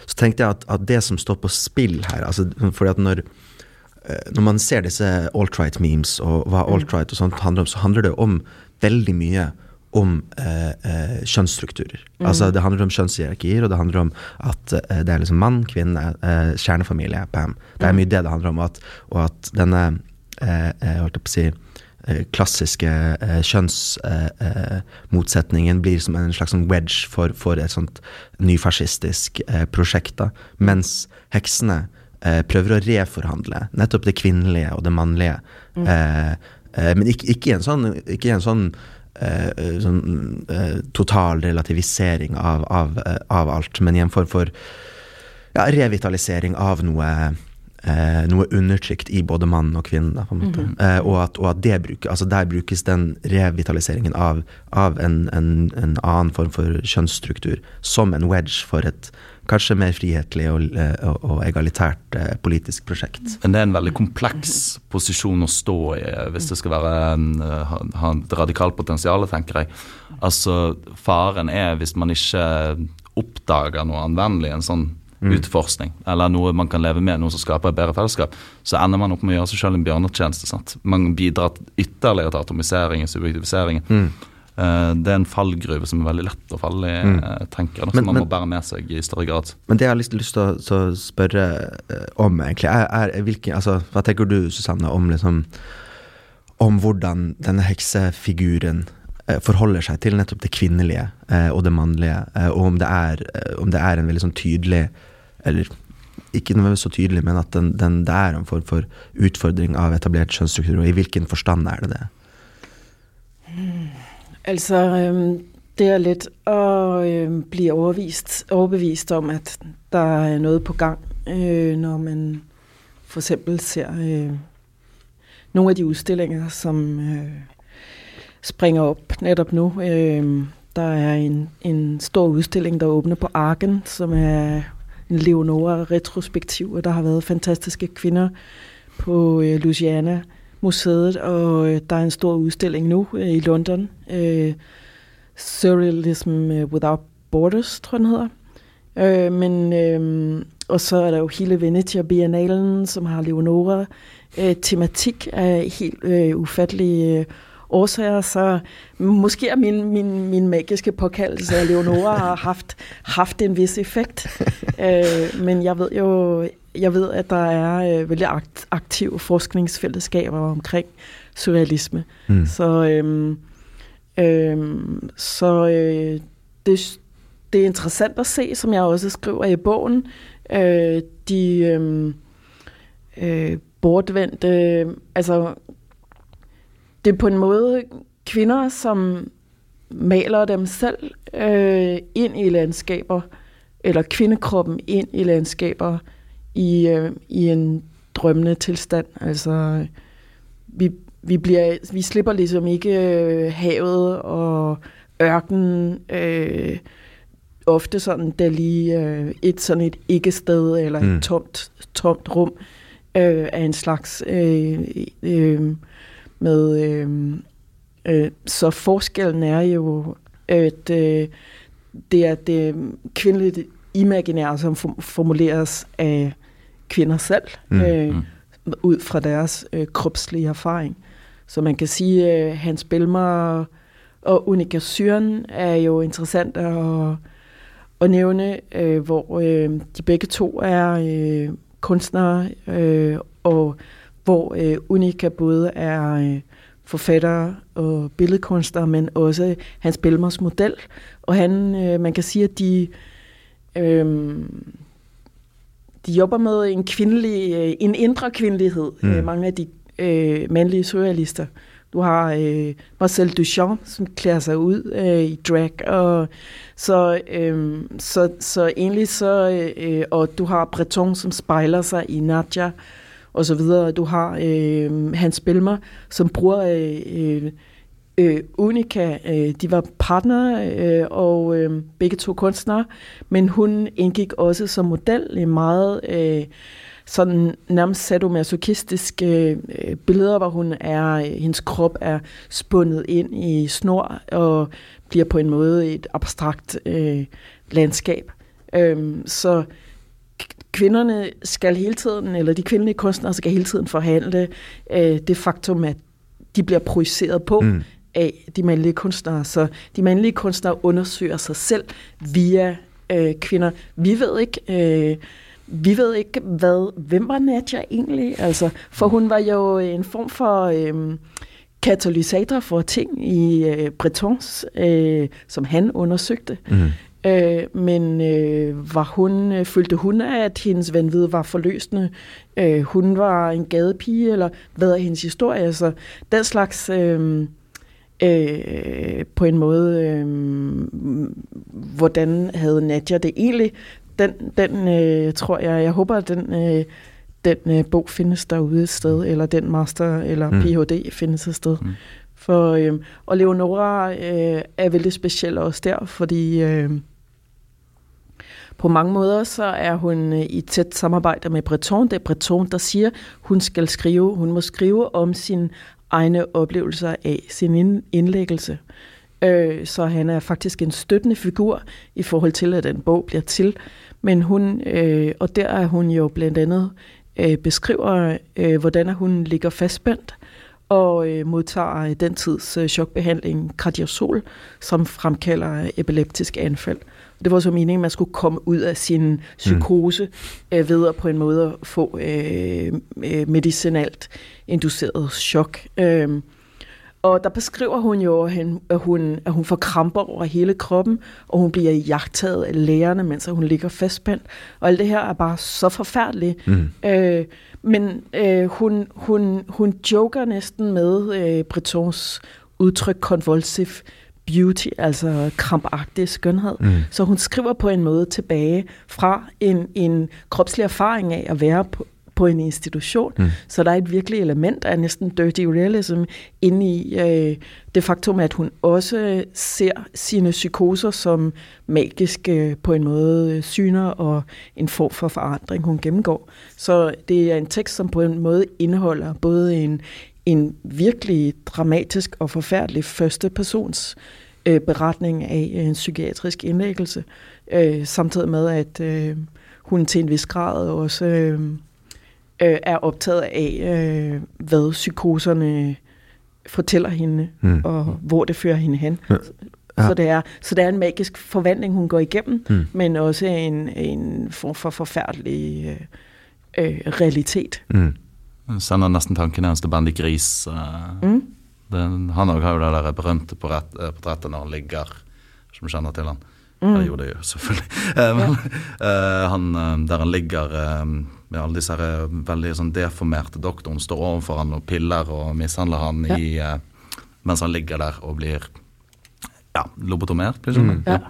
så tenkte jeg at, at det som står på spill her altså, fordi at når eh, når man ser disse alt-right-memes og hva alt-right og sånt handler om, så handler det om veldig mye om eh, eh, kjønnsstrukturer. Altså Det handler om kjønnshierarkier, og det handler om at eh, det er liksom mann, kvinne, eh, kjernefamilie, bam. Det er mye det det handler om. At, og at denne si, klassiske kjønnsmotsetningen blir som en slags wedge for, for et sånt nyfascistisk eh, prosjekt. da, Mens heksene eh, prøver å reforhandle nettopp det kvinnelige og det mannlige. Eh, Eh, men ikke, ikke, i en sånn, ikke i en sånn, eh, sånn eh, total relativisering av, av, eh, av, alt, men i en form for ja, revitalisering av noe eh, noe undertrykt i både mann og kvinne. Da. Mm -hmm. og, at, og, at, det bruker, altså der brukes den revitaliseringen av, av en, en, en, annen form for kjønnsstruktur som en wedge for et kanskje mer frihetlig og, og, og egalitært eh, politisk prosjekt. Men det er en veldig kompleks posisjon å stå i hvis det skal være en, ha et radikalt potensial, tenker jeg. Altså, Faren er hvis man ikke oppdager noe anvendelig, en sånn mm. utforskning, eller noe man kan leve med, noe som skaper et bedre fellesskap, så ender man opp med å gjøre seg selv en bjørnetjeneste. Man bidrar ytterligere til atomiseringen, subjektiviseringen. Mm. Uh, det er en fallgruve som er veldig lett å falle i, mm. uh, tenker jeg, som man men, må bære med seg i større grad. Men det jeg har lyst, lyst til å spørre uh, om, egentlig, er, er hvilke, altså, Hva tenker du, Susanne, om liksom om hvordan denne heksefiguren Eh, forholder seg til nettopp det kvinnelige eh, og det mannlige, eh, og om det, er, om det er en veldig sånn tydelig Eller ikke nødvendigvis så tydelig, men at den, den, det er en form for utfordring av etablert kjønnsstruktur, og i hvilken forstand er det det? Altså, øhm, det er lidt at øhm, bli overvist, overbevist om at det er noget på gang, øh, når man f.eks. ser øh, noen av de udstillinger som øh, springer op netop nu. Øh, der er en, en stor udstilling, der åbner på Arken, som er en Leonora-retrospektiv, og der har været fantastiske kvinder på øh, Louisiana Museet, og øh, der er en stor udstilling nu øh, i London. Øh, Surrealism øh, Without Borders, tror jeg, den hedder. Øh, men, øh, og så er der jo hele Venetia Biennalen, som har Leonora. Øh, tematik er helt øh, ufattelig øh, årsager, så måske er min, min, min magiske påkaldelse af Leonora har haft, haft en vis effekt. øh, men jeg ved jo, jeg ved, at der er øh, vældig akt, aktive forskningsfællesskaber omkring surrealisme. Mm. Så, øh, øh, så øh, det, det er interessant at se, som jeg også skriver i bogen, øh, de øh, øh, bortvendte, altså det er på en måde kvinder, som maler dem selv øh, ind i landskaber, eller kvindekroppen ind i landskaber i, øh, i en drømmende tilstand. Altså, vi, vi, bliver, vi slipper ligesom ikke øh, havet og ørkenen, øh, ofte sådan, der lige øh, et sådan et ikke-sted, eller mm. et tomt, tomt rum, øh, af en slags øh, øh, med øh, øh, så forskellen er jo, at øh, det er det kvindelige imaginære, som formuleres af kvinder selv, mm. øh, mm. ud fra deres øh, kropslige erfaring. Så man kan sige, at øh, Hans Belmer og Unika Syren er jo interessant at, at nævne, øh, hvor øh, de begge to er øh, kunstnere, øh, og hvor øh, Unika både er øh, forfatter og billedkunstner, men også Hans Belmers model. Og han, øh, man kan sige, at de, øh, de jobber med en kvindelig, øh, en indre kvindelighed, mm. øh, mange af de øh, mandlige surrealister. Du har øh, Marcel Duchamp, som klæder sig ud øh, i drag, og så, øh, så, så egentlig så, øh, og du har Breton, som spejler sig i Nadja, og så videre. Du har øh, Hans Belmer, som bruger øh, øh, øh, Unica. Øh, de var partnere øh, og øh, begge to kunstnere, men hun indgik også som model i meget øh, sådan nærmest sadomasochistiske øh, øh, billeder, hvor hun er, hendes krop er spundet ind i snor og bliver på en måde et abstrakt øh, landskab. Øh, så kvinderne skal hele tiden, eller de kvindelige kunstnere skal hele tiden forhandle øh, det faktum, at de bliver projiceret på mm. af de mandlige kunstnere. Så de mandlige kunstnere undersøger sig selv via øh, kvinder. Vi ved ikke... Øh, vi ved ikke, hvad, hvem var Nadja egentlig? Altså, for hun var jo en form for øh, katalysator for ting i øh, Bretons, øh, som han undersøgte. Mm. Øh, men øh, var hun, øh, følte hun, at hendes vanvid var forløsende? Øh, hun var en gadepige, eller hvad er hendes historie? Altså, den slags... Øh, øh, på en måde, øh, hvordan havde Nadja det egentlig? Den, den øh, tror jeg, jeg håber, at den, øh, den øh, bog findes derude et sted, eller den master eller mm. Ph.D. findes et sted. Mm. For, øh, og Leonora øh, er vældig speciel også der, fordi øh, på mange måder så er hun øh, i tæt samarbejde med Breton. Det er Breton, der siger, hun skal skrive, hun må skrive om sin egne oplevelser af sin indlæggelse. Øh, så han er faktisk en støttende figur i forhold til, at den bog bliver til. Men hun, øh, og der er hun jo blandt andet øh, beskriver, øh, hvordan hun ligger fastspændt og øh, modtager den tids øh, chokbehandling cardiosol, som fremkalder epileptisk anfald. Det var så meningen, at man skulle komme ud af sin psykose mm. øh, ved at på en måde få øh, øh, medicinalt induceret chok. Øh, og der beskriver hun jo, at hun, at hun får kramper over hele kroppen, og hun bliver jagtet af lægerne, mens hun ligger fastspændt. Og alt det her er bare så forfærdeligt. Mm. Øh, men øh, hun, hun, hun joker næsten med øh, Bretons udtryk convulsive beauty, altså krampagtig skønhed. Mm. Så hun skriver på en måde tilbage fra en, en kropslig erfaring af at være på, på en institution. Mm. Så der er et virkelig element af næsten dirty realism inde i øh, det faktum, at hun også ser sine psykoser som magiske øh, på en måde syner og en form for forandring, hun gennemgår. Så det er en tekst, som på en måde indeholder både en, en virkelig dramatisk og forfærdelig første persons øh, beretning af en psykiatrisk indlæggelse, øh, samtidig med, at øh, hun til en vis grad også øh, øh, er optaget af, øh, hvad psykoserne fortæller hende, mm. og hvor det fører hende hen. Ja. Ja. Så, det er, så det er en magisk forvandling, hun går igennem, mm. men også en, en form for forfærdelig øh, øh, realitet. Mm. Sender nesten tanken hennes til Bandy Gris. Uh, mm. den, han har jo det der berømte portrettet når han ligger, som kjenner til han. Mm. Eller jo, det gjør selvfølgelig. Ja. uh, han, der han ligger uh, med alle disse her, veldig sånn deformerte doktoren står overfor han og piller og mishandler han ja. i, uh, mens han ligger der og blir ja, lobotomert. Blir sånn. mm. ja.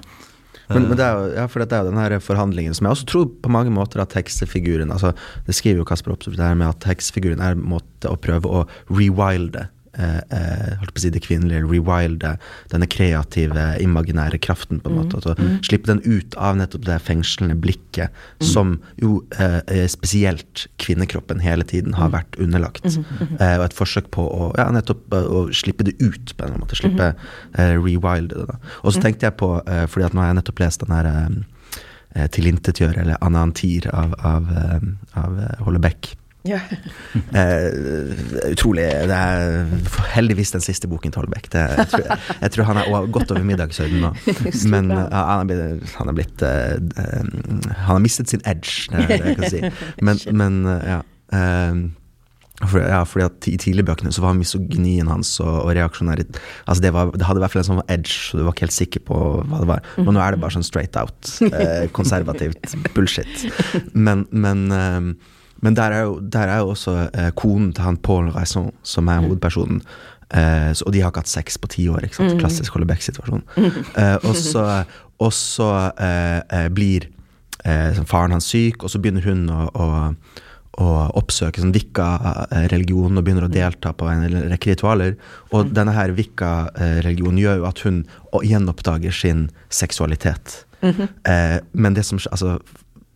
Men, men, det er jo, ja, for det er jo den her forhandlingen som jeg også tror på mange måter at tekstfiguren altså Det skriver jo Kasper Opsov det her med at tekstfiguren er en måte å prøve å rewilde Eh, eh, holdt på å si det kvinnelige, rewilde, denne kreative, imaginære kraften, på en måte. Altså, mm. Slippe den ut av nettopp det fengslende blikket mm. som jo eh, eh, spesielt kvinnekroppen hele tiden har mm. vært underlagt. Mm. Eh, og et forsøk på å, ja, nettopp, å slippe det ut, på en eller annen måte. Slippe eh, rewilde det. Og så tenkte jeg på, fordi at nå har jeg nettopp lest den her eh, tilintetgjør, eller anantir, av, av, av Hollebeck. Ja. eh, utrolig Det er heldigvis den siste boken til Holbeck. Det, jeg, tror, jeg, jeg, tror, han er godt over middagshøyden nå. Men uh, han, er blitt, han, er blitt uh, Han har mistet sin edge, det, det jeg kan si. Men, men uh, ja. For, ja, fordi at I tidligbøkene så var misogynien hans og, og reaksjonær altså det, var, det, hadde i hvert fall en sånn edge, så du var ikke helt sikker på hva det var. Men nå er det bare sånn straight out, eh, konservativt bullshit. Men, men eh, men der er jo, der er jo også eh, konen til han Paul Raison, som er mm. hovedpersonen. Eh, så, og de har ikke hatt sex på ti år. ikke sant? Mm. Klassisk Hollebeck-situasjon. Eh, og så eh, eh, blir eh, faren hans syk, og så begynner hun å, å, å oppsøke sånn Wicca-religion og begynner å delta på en rekke ritualer. Og mm. denne her Wicca-religionen gjør jo at hun gjenoppdager sin seksualitet. Mm -hmm. men det som altså,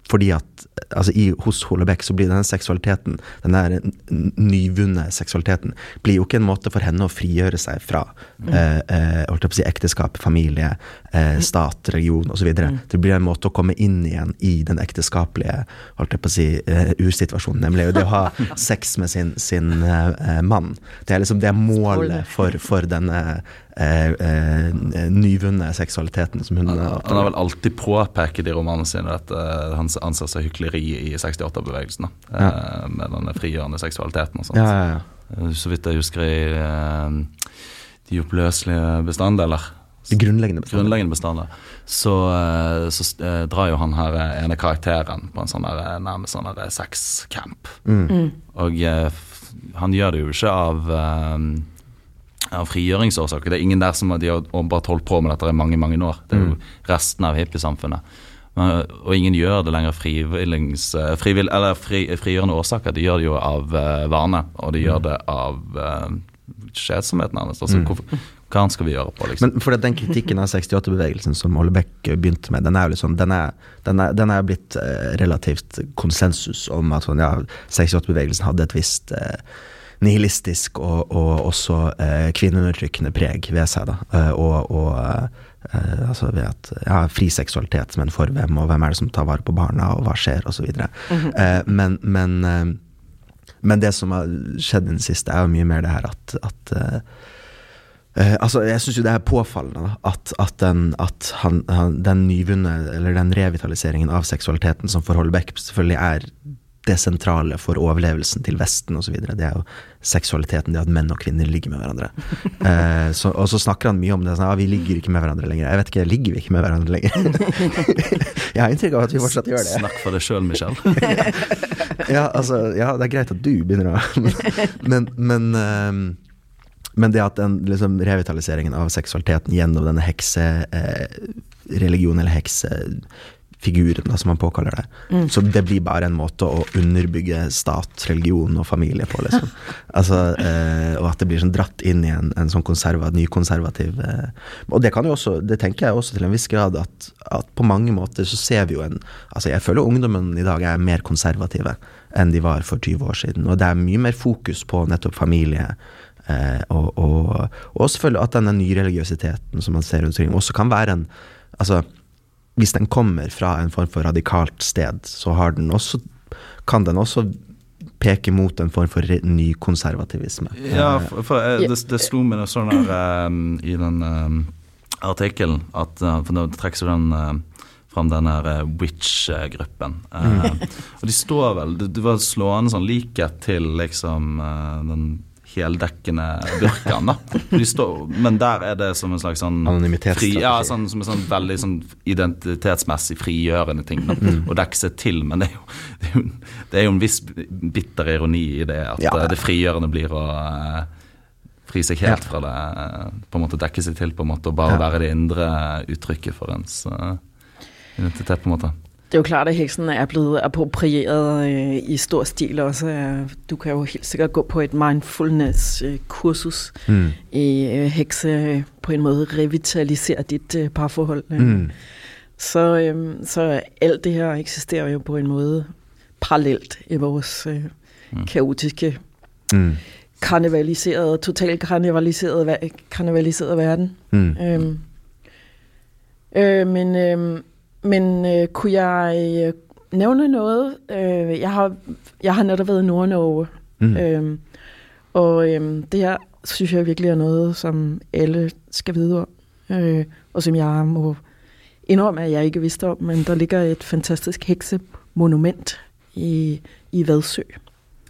fordi at altså i, hos Holebekk så blir denne seksualiteten, den der nyvunne seksualiteten, blir jo ikke en måte for henne å frigjøre seg fra mm. eh, eh holdt jeg på å si, ekteskap, familie, eh, mm. stat, religion osv. Mm. Det blir en måte å komme inn igjen i den ekteskapelige holdt jeg på å si, uh, ursituasjonen, nemlig det å ha sex med sin, sin uh, mann. Det er liksom det målet for, for denne eh, eh, nyvunne seksualiteten som hun Han, han har vel alltid påpekt i romanene sine at uh, han anser seg hykleri i 68-bevegelsen. Uh, ja. Med den frigjørende seksualiteten og sånt. Ja, ja, uh, så vidt jeg husker i De oppløselige bestanddeler, De grunnleggende bestander. grunnleggende bestander, så, eh, så eh, drar jo han her eh, ene karakteren på en sånn der, eh, nærmest sånn sexcamp. Mm. Og eh, f- han gjør det jo ikke av, eh, av frigjøringsårsaker. Det er ingen der som har, de har bare holdt på med dette i mange mange år. Det er jo resten av hippiesamfunnet. Og ingen gjør det lenger av frivilings, eh, frivill, eller fri, frigjørende årsaker. De gjør det jo av eh, vane, og de gjør det av uh, kjedsomhet, nærmest. Altså, hvorfor, hva skal vi gjøre på, liksom? Men for den kritikken av 68-bevegelsen som Ole Beck begynte med, den er jo liksom, den er, den er, den er blitt eh, relativt konsensus om at sånn, ja, 68-bevegelsen hadde et visst eh, nihilistisk og, og også eh, kvinneundertrykkende preg ved seg. da, eh, og, og eh, altså ved at ja, fri seksualitet, men for hvem, og hvem er det som tar vare på barna, og hva skjer, osv. eh, men, men, eh, men det som har skjedd i det siste, er jo mye mer det her at, at eh, Eh, altså, jeg syns jo det er påfallende da, at, at, den, at han, han, den nyvunne, eller den revitaliseringen av seksualiteten som for Holbeck selvfølgelig er det sentrale for overlevelsen til Vesten osv. Det er jo seksualiteten, det at menn og kvinner ligger med hverandre. Eh, så, og så snakker han mye om det. Sånn, ja, vi ligger ikke med hverandre lenger. Jeg vet ikke, ligger vi ikke med hverandre lenger? jeg har inntrykk av at vi fortsatt gjør det. Snakk for deg sjøl, Michel. ja, altså, ja, det er greit at du begynner å Men, men, ehm, men det at den liksom, revitaliseringen av seksualiteten gjennom denne heksereligionen, eller heksefiguren, da, som man påkaller det Så det blir bare en måte å underbygge stat, religion og familie på, liksom. altså, eh, og at det blir sånn dratt inn i en, en sånn konserva, nykonservativ eh, Og det kan jo også, det tenker jeg også til en viss grad, at, at på mange måter så ser vi jo en Altså, jeg føler ungdommen i dag er mer konservative enn de var for 20 år siden. Og det er mye mer fokus på nettopp familie. Eh, og, og, og selvfølgelig at denne nyreligiøsiteten som man ser rundt omkring, også kan være en Altså, hvis den kommer fra en form for radikalt sted, så har den også kan den også peke mot en form for ny konservativisme. Ja, Eh, for, for eh, det, det slo meg noe sånn her eh, i den eh, artikkelen at eh, For nå trekkes jo den eh, fram den her eh, Witch-gruppen. Eh, og de står vel Det, det var slående sånn likhet til liksom den heldekkende burkaen. De står, men der er det som en slags sånn fri, Ja, sånn, som en sånn veldig sånn identitetsmessig frigjørende ting. Da. Å dekke seg til, men det er, jo, det, er jo, det er jo en viss bitter ironi i det at Ja. eh, det frigjørende blir å eh, fri seg helt fra det. eh, På en måte dekke seg til, på en måte, og bare Ja. være det indre uttrykket for ens identitet, på en måte. Det er jo klart, at heksen er blevet approprieret øh, i stor stil også. Øh, Du kan jo helt sikkert gå på et mindfulness-kursus mm, i øh, hekse øh, på en måde revitalisere dit øh, parforhold. øh. mm, Så, øh, så alt det her eksisterer jo på en måde parallelt i vores øh, Mm. kaotiske, mm, karnevaliserede, totalt karnevaliserede, karnevaliserede verden. mm. Øhm, øh, men øhm, men øh, kunne jeg øh, nævne noget? Øh, jeg, har, jeg har netop været i Nord-Norge, Mm. øhm, og øhm, det her synes jeg virkelig er noget, som alle skal vide om, øh, og som jeg må indrømme, at jeg ikke vidste om, men der ligger et fantastisk heksemonument i, i Vadsø.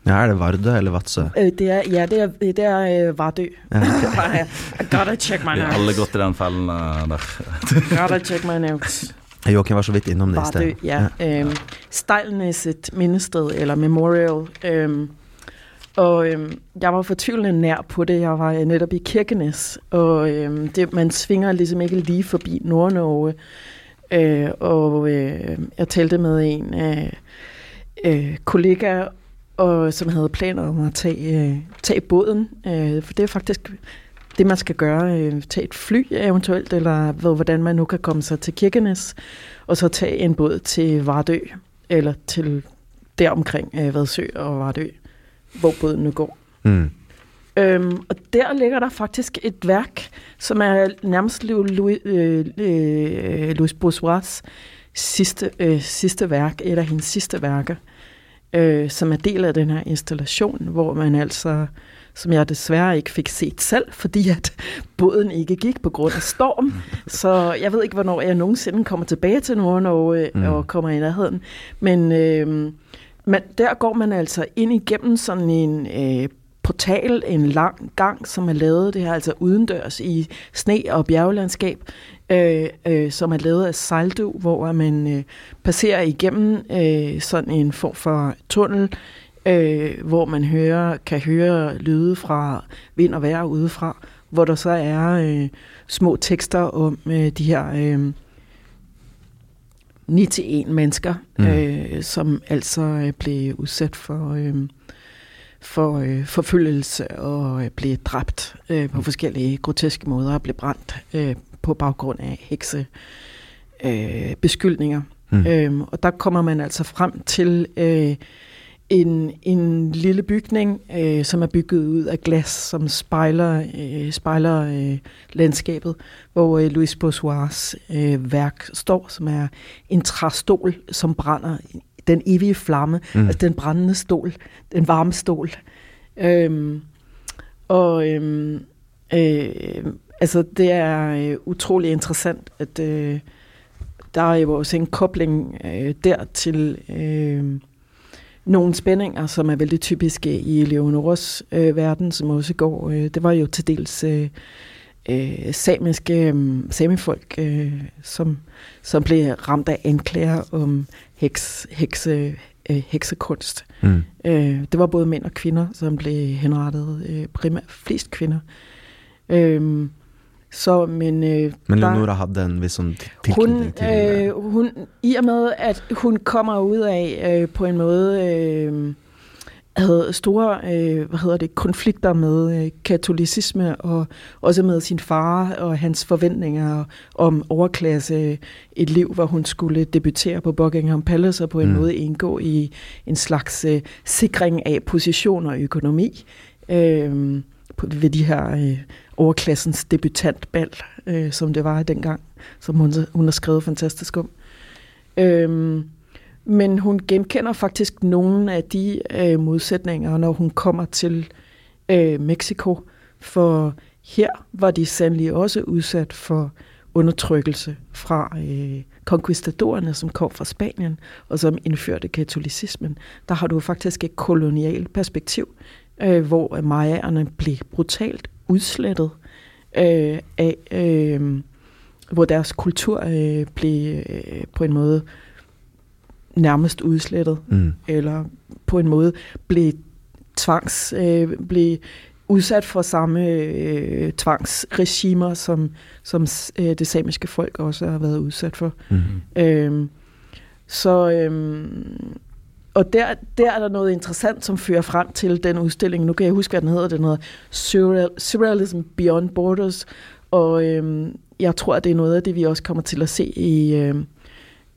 Ja, er det Vardø eller Vadsø? Øh, det er, ja, det er, det er øh, Vardø. Ja, I gotta check my Vi har notes. alle gått i den fellen eh, der. Gotta check my notes. Joakim var så vidt innom det i Vardø, sted. ja. Øhm, Stejlnæsset mindested, eller memorial. Øhm, og øhm, jeg var fortvivlende nær på det. Jeg var øh, netop i Kirkenes, og øhm, det, man svinger ligesom ikke lige forbi Nord-Norge. Øh, og øh, jeg talte med en øh, øh, kollega, og, som havde planer om at tage, øh, tage båden. Øh, for det er faktisk det, man skal gøre. Øh, tage et fly eventuelt, eller hvor- hvordan man nu kan komme sig til Kirkenes, og så tage en båd til Vardø, eller til deromkring øh, Vadsø og Vardø, hvor båden nu går. Mm. Øhm, og der ligger der faktisk et værk, som er nærmest Louis, Louis, øh, øh, Louis Bourgeois' sidste, øh, sidste værk, et af hendes sidste værker, øh, som er del af den her installation, hvor man altså, som jeg desværre ikke fik set selv, fordi at båden ikke gik på grund af storm. Så jeg ved ikke, hvornår jeg nogensinde kommer tilbage til Nord-Norge Mm. mm. og kommer i nærheden. Men, øh, men der går man altså ind igennem sådan en øh, portal, en lang gang, som er lavet, det her altså udendørs i sne- og bjerglandskab, øh, øh, som er lavet af sejldu, hvor man øh, passerer igennem øh, sådan en form for tunnel, øh, hvor man hører, kan høre lyde fra vind og vejr udefra, hvor der så er øh, små tekster om øh, de her øh, 9-1 mennesker, mm. øh, som altså øh, blev udsat for, øh, for øh, forfølgelse og øh, blev dræbt øh, på forskellige groteske måder og blev brændt øh, på baggrund af hekse øh, beskyldninger. Mm. Øhm, og der kommer man altså frem til øh, en, en lille bygning, øh, som er bygget ud af glas, som spejler, øh, spejler øh, landskabet, hvor øh, Louis Bourgeois øh, værk står, som er en træstol, som brænder den evige flamme, mm. altså den brændende stol, den varme stol. Øhm, og øhm, øh, altså det er øh, utrolig interessant, at øh, der er jo også en kobling øh, der til øh, nogle spændinger, som er vældig typiske i Leonoras øh, verden, som også går. Øh, det var jo til dels øh, øh, samiske øh, samifolk, øh, som, som blev ramt af anklager om heks, hekse, øh, heksekunst. Mm. Øh, det var både mænd og kvinder, som blev henrettet, øh, primært flest kvinder. Øh, så, men, øh, men Leonora der, havde en vis sådan hun, til øh, hun, I og med, at hun kommer ud af øh, på en måde... Øh, havde store øh, hvad hedder det, konflikter med øh, katolicisme og også med sin far og hans forventninger om overklasse et liv, hvor hun skulle debutere på Buckingham Palace og på en mm. måde indgå i en slags øh, sikring af position og økonomi øh, på, ved de her øh, overklassens debutantbal, øh, som det var dengang, som hun, hun har skrevet fantastisk om. Øhm, men hun genkender faktisk nogle af de øh, modsætninger, når hun kommer til øh, Mexico, for her var de sandelig også udsat for undertrykkelse fra øh, konquistadorerne, som kom fra Spanien, og som indførte katolicismen. Der har du faktisk et kolonialt perspektiv, øh, hvor majaerne blev brutalt udslettet øh, af, øh, hvor deres kultur øh, blev øh, på en måde nærmest udslettet, mm. eller på en måde blev tvangs, øh, blev udsat for samme øh, tvangsregimer, som, som øh, det samiske folk også har været udsat for. Mm. Øh, så øh, og der, der er der noget interessant, som fører frem til den udstilling. Nu kan jeg huske, hvad den hedder. Den hedder Surreal, Surrealism Beyond Borders. Og øhm, jeg tror, at det er noget af det, vi også kommer til at se i, øh,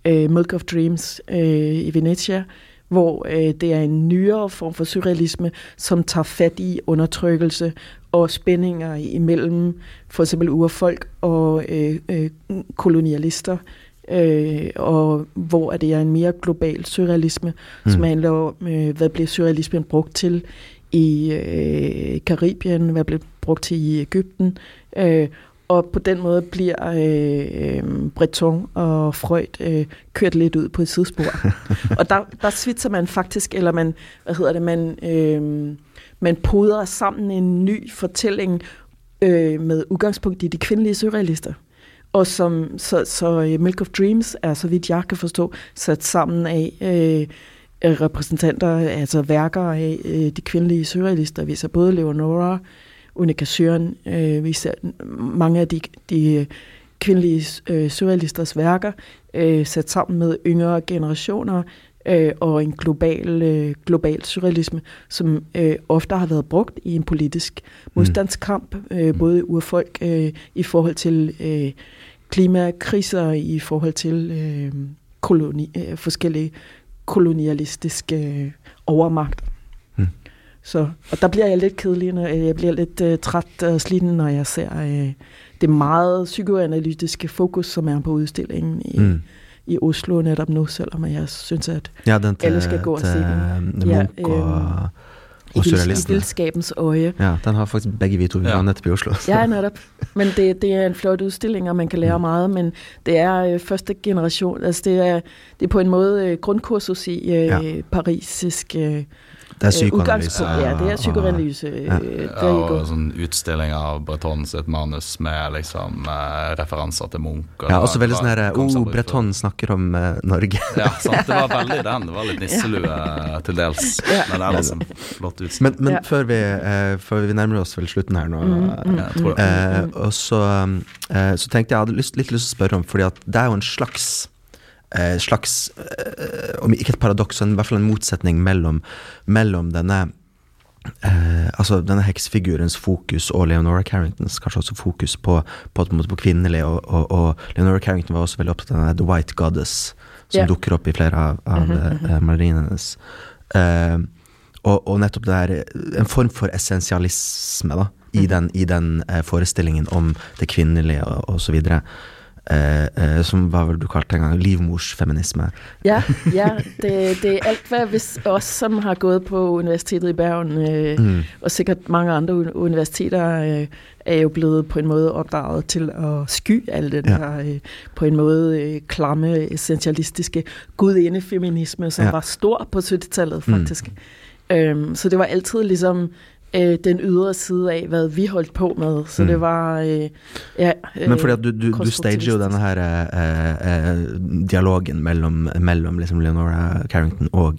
øh, Milk of Dreams øh, i Venezia, hvor øh, det er en nyere form for surrealisme, som tager fat i undertrykkelse og spændinger imellem for eksempel urfolk og øh, øh, kolonialister, øh, og hvor det er en mere global surrealisme, mm. som handler om, øh, hvad bliver surrealismen brugt til i øh, Karibien, hvad bliver brugt til i Ægypten, øh, og på den måde bliver øh, Breton og Freud øh, kørt lidt ud på et sidespor. og der, der svitser man faktisk, eller man, hvad hedder det, man, øh, man poder sammen en ny fortælling øh, med udgangspunkt i de kvindelige surrealister. Og som, så, så øh, Milk of Dreams er, så vidt jeg kan forstå, sat sammen af øh, repræsentanter, altså værker af øh, de kvindelige surrealister. Vi ser både Leonora, Unika Søren, øh, vi ser mange af de, de kvindelige øh, surrealisters værker øh, sat sammen med yngre generationer øh, og en global, øh, global surrealisme, som øh, ofte har været brugt i en politisk modstandskamp, øh, både urfolk øh, i forhold til øh, klimakriser, i forhold til øh, koloni, øh, forskellige kolonialistiske øh, overmagter. Så, og der bliver jeg lidt kedelig, når jeg bliver lidt uh, træt og sliden, når jeg ser uh, det meget psykoanalytiske fokus, som er på udstillingen i, mm. i Oslo netop nu, selvom jeg synes, at ja, den alle skal gå og se den. Ja, øh, og, vildskabens øje. Ja, den har faktisk begge vi to ja. netop i Oslo. Så. Ja, netop. Men det, det er en flot udstilling, og man kan lære mm. meget, men det er øh, første generation. Altså det er, det er på en måde øh, grundkursus i øh, ja. parisisk øh, Det er øh, psykoanalyse. Ja, det er og- psykoanalyse. Ja. øh, Ja, går. og sånn utstilling av Breton sitt manus med liksom eh, referanser til Munch. og Ja, det også veldig sånn her kom Oh, Breton snakker om eh, Norge. Ja, sant. Det var veldig den. Det var litt nisselue til dels. Ja. Men ellers en flott utstilling. Men, men Ja. før, vi, eh, før vi nærmer oss vel slutten her nå Mm, mm, det. eh, Og så, eh, så tenkte jeg jeg hadde lyst, litt lyst til å spørre om Fordi at det er jo en slags eh, Slags eh, Om ikke et paradoks, men i hvert fall en motsetning mellom, mellom denne eh, altså denne heksefigurens fokus og Leonora Carringtons kanskje også fokus på, på, på, på kvinnelig, og, og, og Leonora Carrington var også veldig opptatt av The White Goddess, som Ja. dukker opp i flere av, av eh, maleriene hennes. Eh, og, og nettopp det der En form for essensialisme da, i den, i den eh, forestillingen om det kvinnelige og, og så videre. Eh, som var vel du kalte en gang livmorsfeminisme. Ja, ja det, det er alt, hvad hvis os, som har gået på Universitetet i Bergen, øh, Mm. og sikkert mange andre uni- universiteter, øh, er jo blevet på en måde opdraget til at sky alt det Ja. der, øh, på en måde øh, klamme, essentialistiske gudindefeminisme, som Ja. var stor på 70-tallet Mm. faktisk. Øhm, så det var altid ligesom øh, den ydre side af, hvad vi holdt på med. Så Mm. det var... Øh, ja, øh, Men fordi at du, du, du stager jo denne her eh, eh, dialogen mellom, mellom liksom Leonora Carrington og,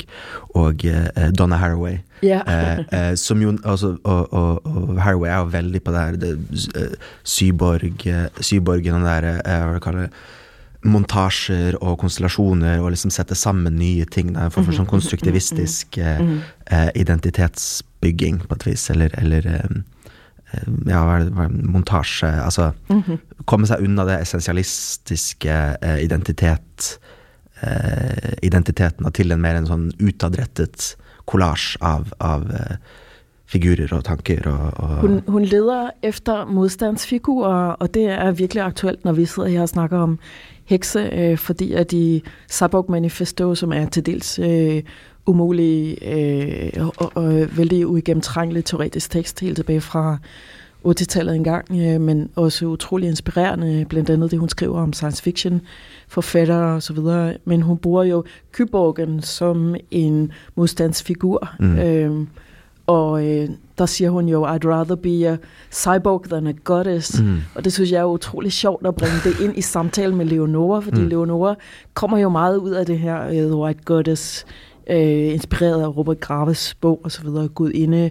og eh, Donna Haraway. Ja. Eh, eh, som jo, altså, og, og, og Haraway er jo veldig på det her det, eh, syborg, eh, syborgen det der, eh, hva det montasjer og konstellasjoner, og liksom sette sammen nye ting. Da, for, for sånn konstruktivistisk eh, Mhm. eh, identitetsbygging, på et vis, eller, eller eh, eh, ja, montasje Altså Mhm. komme seg unna det essensialistiske eh, identitet eh, identiteten da, til en mer en sånn utadrettet kollasj av, av eh, figurer og tanker og, og Hun, hun leder efter modstandsfigurer, og det er virkelig aktuelt, når vi sidder her og snakker om hekse, øh, fordi at i Sabok Manifesto, som er til dels øh, umulig øh, og, og vældig uigennemtrængelig teoretisk tekst helt tilbage fra 80-tallet engang, øh, men også utrolig inspirerende, blandt andet det, hun skriver om science fiction, forfattere og så videre. Men hun bruger jo Kyborgen som en modstandsfigur, Mm. øh, og øh, der siger hun jo, I'd rather be a cyborg than a goddess. Mm. Og det synes jeg er utrolig sjovt at bringe det ind i samtalen med Leonora, fordi Mm. mm. Leonora kommer jo meget ud af det her uh, The White Goddess, øh, inspireret af Robert Graves bog og så videre, gudinde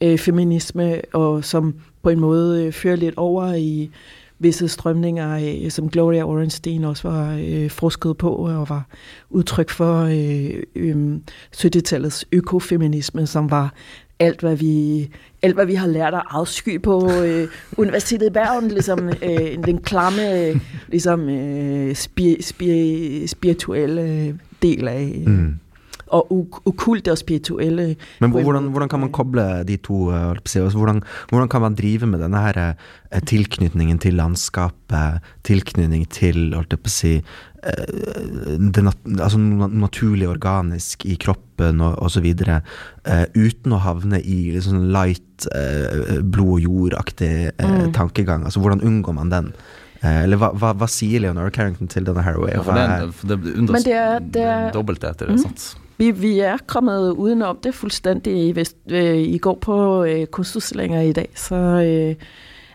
øh, feminisme, og som på en måde øh, fører lidt over i visse strømninger, øh, som Gloria Orenstein også var øh, forsket på, og var udtryk for øh, øh, 70-tallets økofeminisme, som var alt hvad vi alt hvad vi har lært at afsky på øh, Universitetet i Bergen, ligesom øh, den klamme øh, ligesom øh, spir, spir, spirituelle del af Mm. og okulte og spirituelle Men hvordan, hvordan kan man koble de to? si, altså, hvordan, hvordan kan man drive med denne her eh, tilknytningen til landskapet, tilknytning til holdt jeg på si, det nat altså na- naturlig organisk i kroppen og osv., uh, uten å havne i litt sånn light, eh, blod og jord-aktig eh, Mm. tankegang? Altså Hvordan unngår man den? Eh, eller hva, hva, hva sier Leonora Carrington til denne Haraway? Ja, Hva det, undres Men det er- det er- dobbelthet i det, Mm. sant? Vi, vi er kommet udenom det fuldstændig. Hvis øh, I går på øh, kunstudstillinger i dag, så... Øh,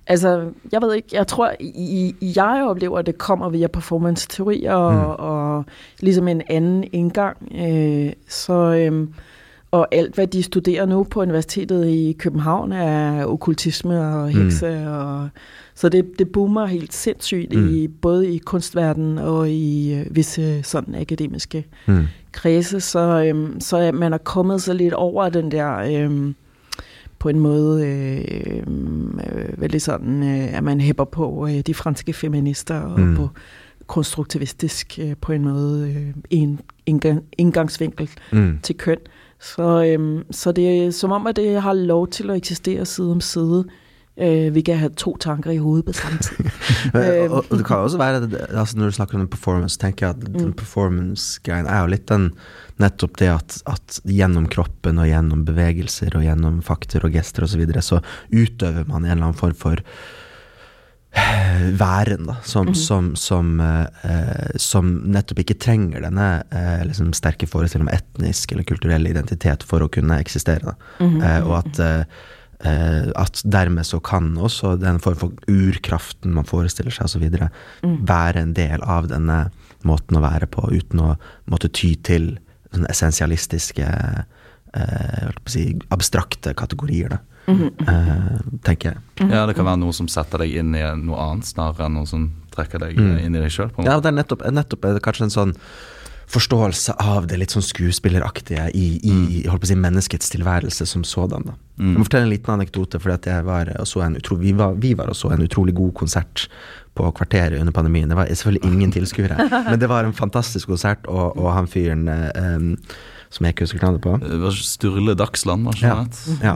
altså, jeg ved ikke, jeg tror, i, i- jeg oplever, at det kommer via performance-teori og, Mm. mm. og ligesom en anden indgang. Øh, så... Øh, og alt, hvad de studerer nu på Universitetet i København, er okkultisme og hekse. Mm. Og, så det, det boomer helt sindssygt, Mm. mm. i, både i kunstverdenen og i øh, visse sådan akademiske mm. kredse, så, øhm, så man er kommet så lidt over den der, øhm, på en måde, øh, øh, veldig sådan, øh, at man hæpper på øh, de franske feminister og Mm. på konstruktivistisk øh, på en måde øh, en indgang, indgangsvinkel Mm. til køn. Så, øhm, så det er som om, at det har lov til at eksistere side om side. Øh, vi kan have to tanker i hovedet på samme tid. Men, og, og det kan også være det- altså Når du snakker om en performance, tenker jeg at den Mm. performance-greien er jo litt den nettopp det at, at gjennom kroppen og gjennom bevegelser og gjennom fakter og gester osv. Så, videre, så utøver man en eller annen form for eh, væren, da, som, som, som, eh, som nettopp ikke trenger denne eh, liksom sterke forestillingen om etnisk eller kulturell identitet for å kunne eksistere. Da. Eh, og at, eh, eh, at dermed så kan også den form for urkraften man forestiller seg osv. Mm. være en del av denne måten å være på, uten å måtte ty til sånne essensialistiske eh, holdt på å si, abstrakte kategorier. Da. eh, tenker jeg. Ja, det kan være noe som setter deg inn i noe annet, snarere enn noe som trekker deg Mm. inn i deg sjøl. Ja, det er nettopp, nettopp er det kanskje en sånn forståelse av det litt sånn skuespilleraktige i, i holdt på å si, menneskets tilværelse som sådan. da. Jeg må fortelle en liten anekdote. fordi at jeg var og så en utro, vi, var, vi var og så en utrolig god konsert på Kvarteret under pandemien. Det var selvfølgelig ingen tilskuere, men det var en fantastisk konsert, og, og han fyren eh, em, som jeg ikke husker navnet på Det var Sturle Dagsland, var ikke Ja. det? ja.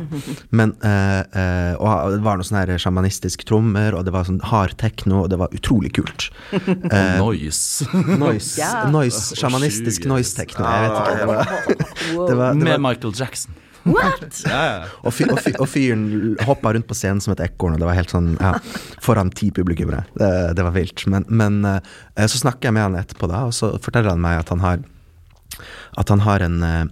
Men, eh, eh, og det var noe sånn her sjamanistisk trommer, og det var sånn hard tekno, og det var utrolig kult. Eh, Noise. Noise, Ja. noise Sjamanistisk Sjukt. noise techno. Jeg vet ikke. Det var, det var, det Med var, Michael Jackson. What? Ja, ja. og, fy, og, fy, og fyren hoppa rundt på scenen som et ekorn, og det var helt sånn ja, foran ti publikummere. Det, det var vilt. Men, men eh, så snakker jeg med han etterpå, da, og så forteller han meg at han har At han har en eh,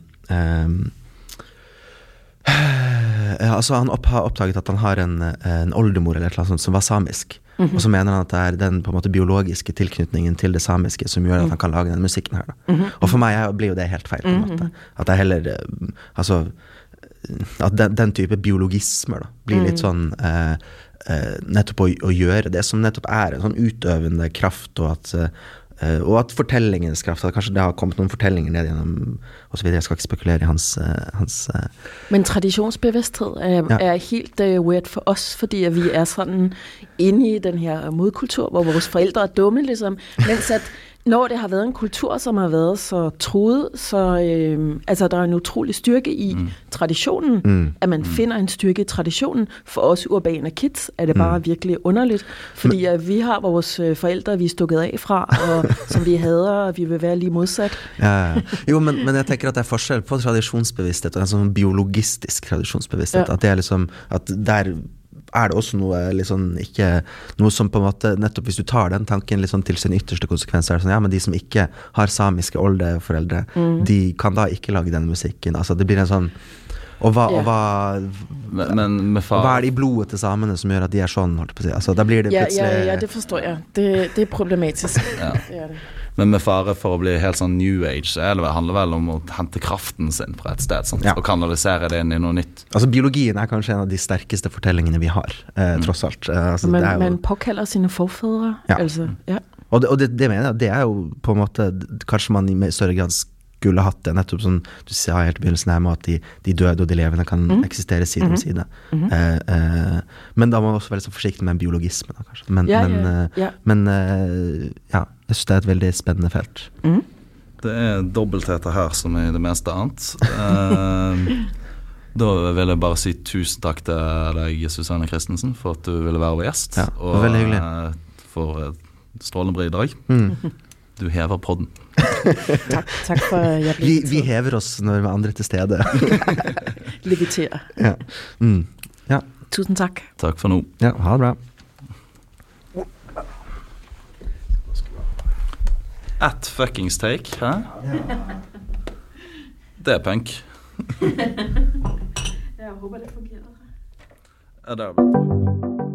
eh, altså Han opp, har oppdaget at han har en, en oldemor eller et eller annet sånt som var samisk. Og så mener han at det er den på en måte biologiske tilknytningen til det samiske som gjør at han kan lage den musikken her. Da. Og for meg blir jo det helt feil. på en måte At jeg heller eh, Altså at den, den type biologismer da, blir litt sånn eh, eh, Nettopp å, å gjøre det som nettopp er en sånn utøvende kraft, og at, eh, og at fortellingens kraft At kanskje det har kommet noen fortellinger ned gjennom og så videre. Jeg skal ikke spekulere i hans, eh, hans eh, Men traditionsbevidsthed er, Ja. er helt uh, weird for os, fordi vi er sådan inde i den her modkultur, hvor vores forældre er dumme, ligesom. Mens at når det har været en kultur, som har været så troet, så øh, altså, der er en utrolig styrke i mm. traditionen, mm. at man finder en styrke i traditionen. For os urbane kids er det bare virkelig underligt, fordi at vi har vores øh, forældre, vi er stukket af fra, og som vi hader, og vi vil være lige modsat. Ja, ja. Jo, men, men jeg tenker at det er forskjell på tradisjonsbevissthet og en sånn biologistisk tradisjonsbevissthet. Ja. At det er liksom At der er det også noe sånn ikke Noe som på en måte Nettopp hvis du tar den tanken sånn til sin ytterste konsekvens, er det sånn Ja, men de som ikke har samiske oldeforeldre, de kan da ikke lage denne musikken. Altså det blir en sånn og hva, Ja. og hva, Men, men hva er det i blodet til samene som gjør at de er sånn? Holdt på å si. Altså, da blir det Ja, plutselig ja, ja, det forstår jeg. Det, det er problematisk. Ja. Det er det. Men med fare for å bli helt sånn new age, så er det handler vel om å hente kraften sin fra et sted. Sant? Ja. Og kanalisere det inn i noe nytt. Altså Biologien er kanskje en av de sterkeste fortellingene vi har, eh, tross alt. Eh, altså, det er Man, jo- man påkalder sine forfædre. Ja. Altså, ja. Og, det, og det, det mener jeg, det er jo på en måte Kanskje man i større grad skulle hatt det, nettopp som du sa helt i begynnelsen her, med at de, de døde og de levende kan eksistere side om side. eh, eh, men da må man også være så forsiktig med biologisme, da, kanskje. Men, Ja, men, ja, eh, ja. men eh, ja, jeg syns det er et veldig spennende felt. Det er dobbeltheter her som i det meste annet. Eh, da vil jeg bare si tusen takk til deg, Susanne Christensen, for at du ville være vår gjest. Ja, det var veldig hyggelig. eh, for et strålende bra i dag. Mm. Du hever podden. Tak, tak for, at jeg ble Vi, vi hever oss når vi er andre til stede. Levitere. ja. Mm. ja. Tusind tak. Takk for nå. ja, ha det bra. At fuckings take, hæ? Det er punk. Jeg håber, det fungerer. Ja, det er